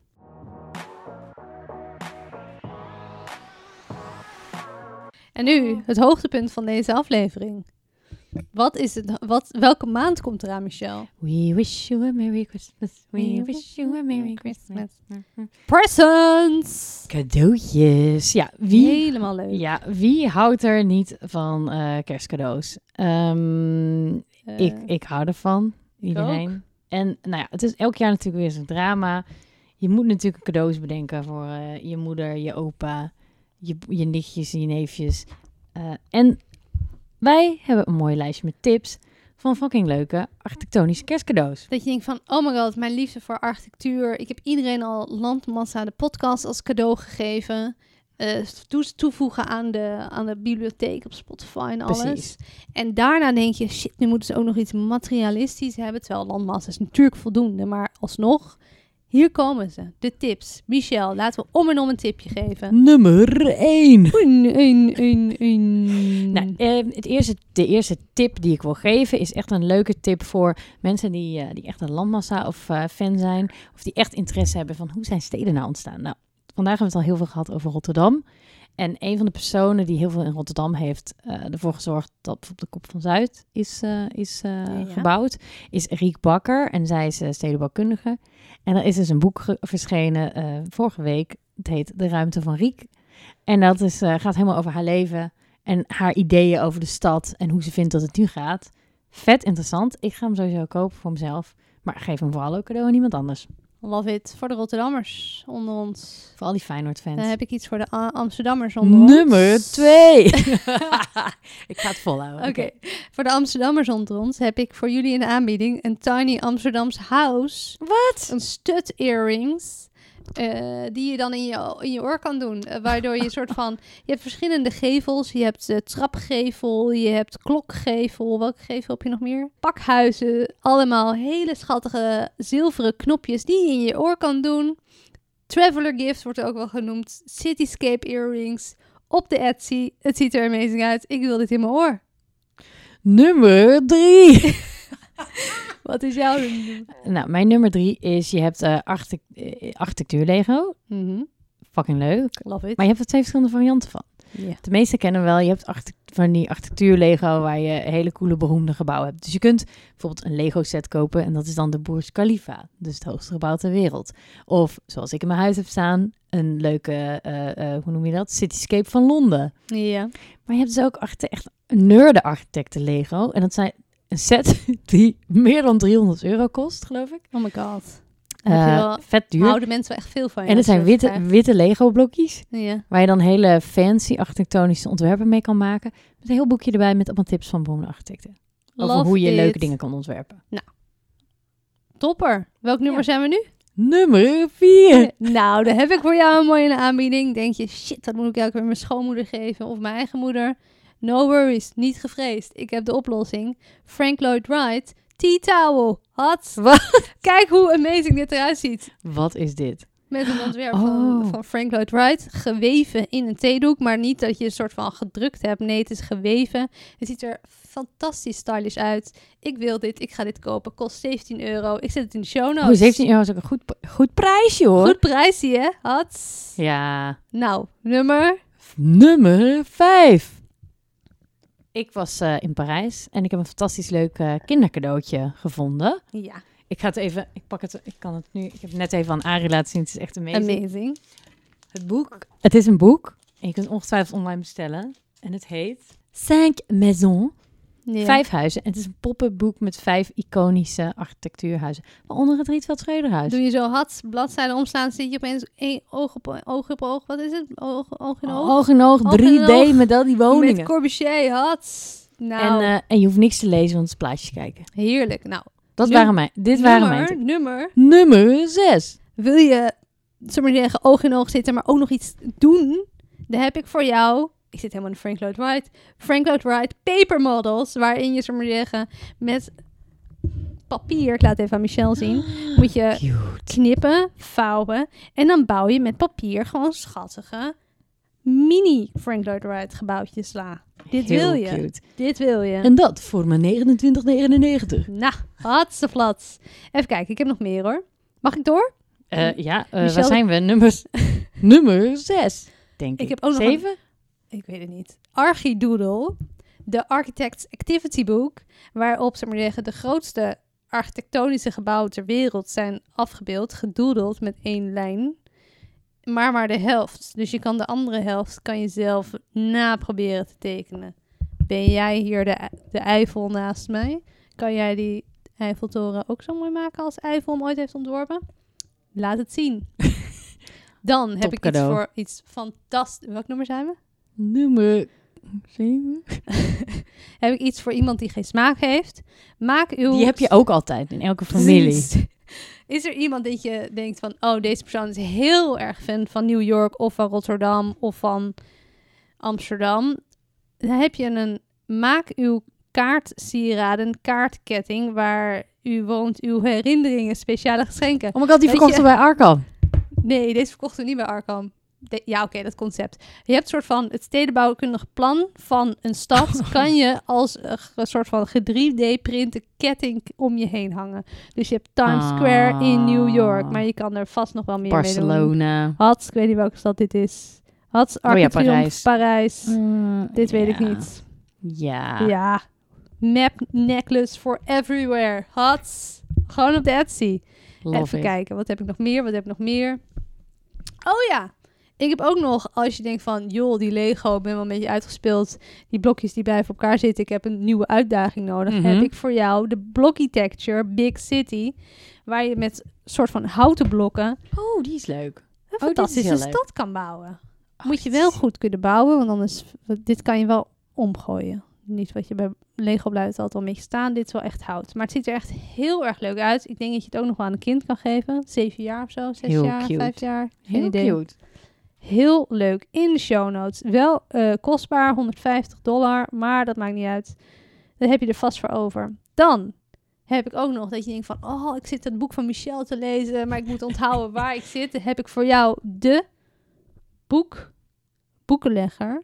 En nu het hoogtepunt van deze aflevering. Wat is het? Wat, welke maand komt eraan, Michel? We wish you a Merry Christmas. We wish you a Merry Christmas. Presents! Cadeautjes. Ja, wie, Helemaal leuk. ja, wie houdt er niet van eh, kerstcadeaus? Ehm, Eh, ik, ik hou ervan. Iedereen. En nou ja, het is elk jaar natuurlijk weer zo'n drama. Je moet natuurlijk cadeaus bedenken voor eh, je moeder, je opa, je, je nichtjes, je neefjes. Eh, en wij hebben een mooi lijstje met tips van fucking leuke architectonische kerstcadeaus. Dat je denkt van, oh my god, mijn liefde voor architectuur. Ik heb iedereen al Landmassa, de podcast, als cadeau gegeven. Eh, toe- toevoegen aan de, aan de bibliotheek op Spotify en alles. Precies. En daarna denk je, shit, nu moeten ze ook nog iets materialistisch hebben. Terwijl Landmassa is natuurlijk voldoende. Maar alsnog, hier komen ze. De tips. Michel, laten we om en om een tipje geven. Nummer 1. Een, een, een, een. Nou, eh, het eerste, de eerste tip die ik wil geven is echt een leuke tip voor mensen die, eh, die echt een landmassa of eh, fan zijn. Of die echt interesse hebben van hoe zijn steden nou ontstaan. Nou, vandaag hebben we het al heel veel gehad over Rotterdam. En een van de personen die heel veel in Rotterdam heeft eh, ervoor gezorgd dat bijvoorbeeld de Kop van Zuid is, eh, is eh, Ja. gebouwd, is Riek Bakker. En zij is stedenbouwkundige. En er is dus een boek verschenen eh, vorige week. Het heet De Ruimte van Riek. En dat is, eh, gaat helemaal over haar leven en haar ideeën over de stad en hoe ze vindt dat het nu gaat. Vet interessant. Ik ga hem sowieso kopen voor mezelf. Maar geef hem vooral ook cadeau aan iemand anders. Love it. Voor de Rotterdammers onder ons. Voor al die Feyenoord-fans. Dan heb ik iets voor de A- Amsterdammers onder ons. Nummer twee. ik ga het volhouden. Oké, voor de Amsterdammers onder ons heb ik voor jullie in de aanbieding een Tiny Amsterdams House. Wat? Een stud earrings. Eh, die je dan in je, in je oor kan doen. Eh, waardoor je een soort van. Je hebt verschillende gevels. Je hebt eh, trapgevel. Je hebt klokgevel. Welke gevel heb je nog meer? Pakhuizen. Allemaal hele schattige zilveren knopjes die je in je oor kan doen. Traveler gift wordt ook wel genoemd. Cityscape earrings. Op de Etsy. Het ziet er amazing uit. Ik wil dit in mijn oor. Nummer drie. Wat is jouw nummer? nou, mijn nummer drie is, je hebt eh architect- eh, architectuur Lego. Mhm. Fucking leuk. Love it. Maar je hebt er twee verschillende varianten van. De meeste kennen wel, je hebt van die architectuur Lego waar je hele coole beroemde gebouwen hebt. Dus je kunt bijvoorbeeld een Lego set kopen en dat is dan de Burj Khalifa, dus het hoogste gebouw ter wereld. Of zoals ik in mijn huis heb staan, een leuke, eh, eh, hoe noem je dat, cityscape van Londen. Ja. Maar je hebt dus ook echt nerde architecten Lego en dat zijn een set die meer dan 300 euro kost, geloof ik. Oh my god. Wel- vet duur. Houden mensen echt veel van je. En er als zijn witte, witte Lego blokjes. Ja. Waar je dan hele fancy architectonische ontwerpen mee kan maken. Met een heel boekje erbij met allemaal tips van beroemde architecten. Over Love hoe je it. leuke dingen kan ontwerpen. Topper. Welk nummer Ja. zijn we nu? Nummer 4. nou, dan heb ik voor jou een mooie aanbieding. Denk je, shit, dat moet ik elke keer mijn schoonmoeder geven of mijn eigen moeder. No worries, niet gevreesd. Ik heb de oplossing. Frank Lloyd Wright, Tea Towel. Wat? Wat? Kijk hoe amazing dit eruit ziet. Wat is dit? Met een ontwerp Oh. van, van Frank Lloyd Wright. Geweven in een theedoek. Maar niet dat je een soort van gedrukt hebt. Nee, het is geweven. Het ziet er fantastisch stylish uit. Ik wil dit. Ik ga dit kopen. Kost 17 euro. Ik zet het in de show notes. Oh, 17 euro is ook een goed, goed prijsje hoor. Goed prijsje, hè? Had. Ja. Nou, nummer. Nummer 5. Ik was eh, in Parijs en ik heb een fantastisch leuk kindercadeautje gevonden. Ja, Ik ga het even, ik pak het, ik kan het nu, ik heb het net even aan Arie laten zien. Het is echt amazing. amazing. Het boek. Het is een boek. En je kunt het ongetwijfeld online bestellen. En het heet Cinq Maisons. Ja. Vijf huizen. En het is een poppenboek met vijf iconische architectuurhuizen. Waaronder het Rietveld Schreuderhuis. Doe je zo had, bladzijden omslaan, zit je opeens één oog op oog op oog. Wat is het? Oog, oog in oog? Oog in oog, Oog in 3D oog. met al die woningen. Met Corbusier, had. Nou, en, eh, en je hoeft niks te lezen, want het is plaatjes kijken. heerlijk. Nou, Dat waren mijn, dit waren mijn nummer, nummer. Nummer 6. Wil je, zullen we maar zeggen, oog in oog zitten, maar ook nog iets doen? Dan heb ik voor jou, ik zit helemaal in Frank Lloyd Wright, Frank Lloyd Wright paper models, waarin je, we maar zeggen, met papier, ik laat het even aan Michel zien, moet je Cute. knippen, vouwen en dan bouw je met papier gewoon schattige mini Frank Lloyd Wright gebouwtjes sla. Dit Heel wil je. cute. Dit wil je. En dat voor maar 29,99. Nou, hartstikke flats. Even kijken, ik heb nog meer hoor. Mag ik door? Eh ja, eh, waar zijn we? Nummer, nummer 6, denk ik. Ik heb ook nog Zeven? Ik weet het niet. Archidoodle. de Architect's Activity Book, waarop zeg maar zeggen, de grootste architectonische gebouwen ter wereld zijn afgebeeld, gedoodeld met één lijn. Maar maar de helft. Dus je kan de andere helft kan je zelf naproberen te tekenen. Ben jij hier de, de Eiffel naast mij? Kan jij die Eiffeltoren ook zo mooi maken als Eiffel hem ooit heeft ontworpen? Laat het zien. Dan heb ik iets voor iets fantastisch. Welk nummer zijn we? Nummer 7. heb ik iets voor iemand die geen smaak heeft. Maak uw... Die heb je ook altijd in elke familie. Is er iemand dat je denkt van... Oh, deze persoon is heel erg fan van New York... of van Rotterdam of van Amsterdam. Dan heb je een... Maak uw kaartsieraden, kaartketting... waar u woont, uw herinneringen, speciale geschenken. Oh my god, die verkochten je- bij Arkham. Nee, deze verkochten we niet bij Arkham. De- ja, oké, dat concept. Je hebt een soort van het stedenbouwkundig plan van een stad. kan je als een soort van 3D-printen ketting om je heen hangen. Dus je hebt Times Square in New York. Maar je kan er vast nog wel meer mee doen. Barcelona. Hats, ik weet niet welke stad dit is. Hats, Oh ja, Arc de Triomphe, Parijs. Parijs. Mm, Dit weet ik ja. niet. Ja. Ja. Map necklace for everywhere. Hats. Gewoon op de Etsy. Love Even it. kijken, wat heb ik nog meer? Wat heb ik nog meer? Oh ja, ik heb ook nog, als je denkt van, joh, die Lego, ik ben wel een beetje uitgespeeld. Die blokjes die blijven op elkaar zitten, ik heb een nieuwe uitdaging nodig. Mhm. Heb ik voor jou de Blockitecture Big City, waar je met soort van houten blokken Oh, die is leuk. een is fantastische leuk. stad kan bouwen. Oh, Moet je wel goed kunnen bouwen, want anders, dit kan je wel omgooien. Niet wat je bij Lego blijft altijd wel een beetje staan. Dit is wel echt hout. Maar het ziet er echt heel erg leuk uit. Ik denk dat je het ook nog wel aan een kind kan geven. Zeven jaar of zo. Zes Heel jaar, cute. vijf jaar. Geen Heel idee. cute. Heel leuk. In de show notes. Wel eh, kostbaar, 150 dollar. Maar dat maakt niet uit. Daar heb je er vast voor over. Dan heb ik ook nog dat je denkt van... Oh, ik zit het boek van Michel te lezen. Maar ik moet onthouden waar ik zit. Dan heb ik voor jou de boek, boekenlegger.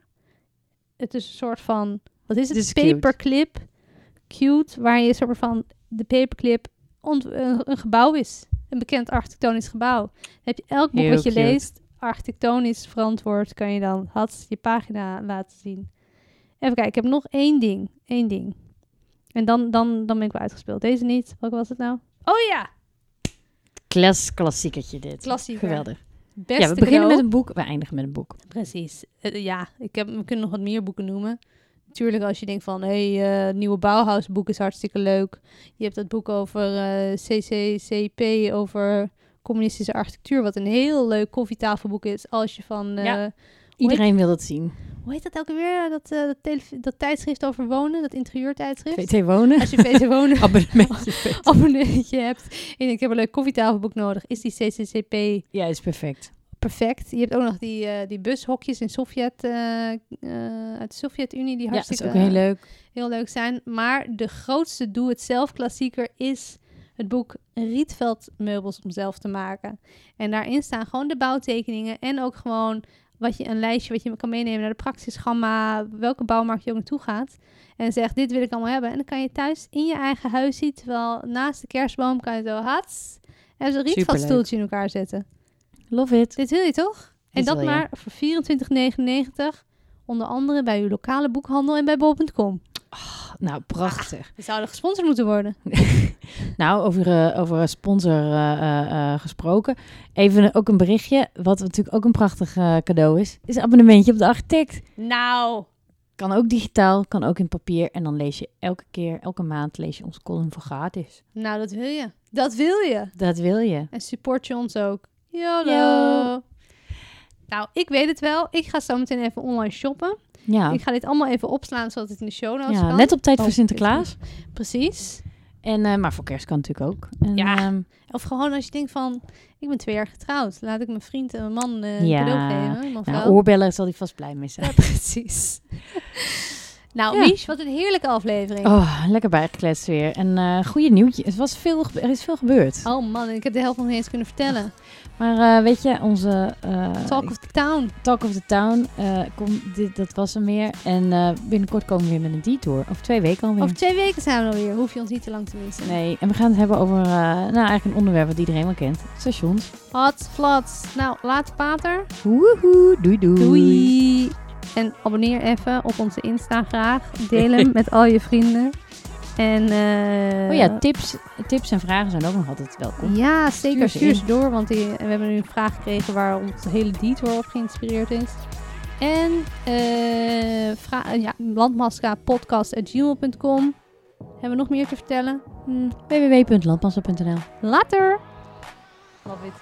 Het is een soort van... Wat is het? Is paperclip. Cute. Waar je soort van de paperclip een, een gebouw is. Een bekend architectonisch gebouw. Dan heb je elk boek Heel wat je cute. leest, architectonisch verantwoord, kan je dan had je pagina laten zien. Even kijken, ik heb nog één ding. Één ding. En dan, dan, dan ben ik wel uitgespeeld. Deze niet. Welke was het nou? Oh ja! Klas, klassiekertje dit. Klassieker. Geweldig. Beste ja, we beginnen cadeau. met een boek, we eindigen met een boek. Precies. Eh, ja, ik heb, we kunnen nog wat meer boeken noemen. Natuurlijk, als je denkt van, hé, hey, eh, nieuwe Bauhaus-boek is hartstikke leuk. Je hebt dat boek over eh, CCCP, over communistische architectuur, wat een heel leuk koffietafelboek is. Als je van, eh, Ja. Iedereen wil dat zien. hoe heet dat elke weer? Dat, eh, dat, dat tijdschrift over wonen, dat interieurtijdschrift. VT Wonen. Als je VT Wonen Abonnementje. abonnementje hebt en ik heb een leuk koffietafelboek nodig, is die CCCP Ja, is perfect. perfect. Je hebt ook nog die, eh, die bushokjes in Sovjet, eh, eh, uit de Sovjet-Unie, die Ja, dat is hartstikke ook heel leuk. heel leuk zijn. Maar de grootste doe-het-zelf klassieker is het boek Rietveld meubels om zelf te maken. En daarin staan gewoon de bouwtekeningen en ook gewoon wat je een lijstje wat je kan meenemen naar de praxisgamma, welke bouwmarkt je ook naartoe gaat. En zegt, dit wil ik allemaal hebben. En dan kan je thuis in je eigen huis zien, terwijl naast de kerstboom kan je zo hats en zo'n Superleuk. rietveldstoeltje in elkaar zetten. Love it. Dit wil je toch? En dat je. maar voor 24,99. Onder andere bij uw lokale boekhandel en bij bol.com. Nou, prachtig. We zouden gesponsord moeten worden. Nou, over, eh, over een sponsor eh, eh, gesproken. Even ook een berichtje, wat natuurlijk ook een prachtig cadeau is. Is een abonnementje op de architect. Nou, Kan ook digitaal, kan ook in papier. En dan lees je elke keer, elke maand lees je ons column voor gratis. nou dat wil je. Dat wil je. Dat wil je. En support je ons ook. YOLO. Yo. Nou, ik weet het wel. Ik ga zo meteen even online shoppen. Ja, Ik ga dit allemaal even opslaan, zodat het in de show notes ja kan. net op tijd Oh, voor Sinterklaas. Precies. En, eh, maar voor kerst kan natuurlijk ook. En, Ja. ehm, Of gewoon als je denkt van, ik ben twee jaar getrouwd. Laat ik mijn vriend en mijn man een Ja. cadeau geven. Nou, oorbellen zal hij vast blij mee zijn. Ja, precies. nou, Ja. Mies, wat een heerlijke aflevering. Oh, lekker bijgekletst weer. En eh goede nieuwtje. Het was veel, er is veel gebeurd. Oh man, ik heb de helft nog niet eens kunnen vertellen. Maar eh, weet je, onze eh, Talk of the Town. Talk of the Town, eh, kom, dit, dat was er meer. En binnenkort komen we weer met een detour. Over twee weken alweer. Over twee weken zijn we alweer. Hoef je ons niet te lang te missen. Nee, en we gaan het hebben over, nou eigenlijk een onderwerp wat iedereen wel kent. Stations. Hot, flats. Nou, later pater. Woehoe, doei doei. Doei. En abonneer even op onze Insta graag. Deel hem met al je vrienden. En, eh, Oh ja, tips, tips en vragen zijn ook nog altijd welkom. Ja, zeker. Stuur ze door, want die, we hebben nu een vraag gekregen waar ons hele detour op geïnspireerd is. En eh vra- ja, landmaska.podcast.gmail.com. Hebben we nog meer te vertellen? Hm, www.landmassa.nl Later! Love it.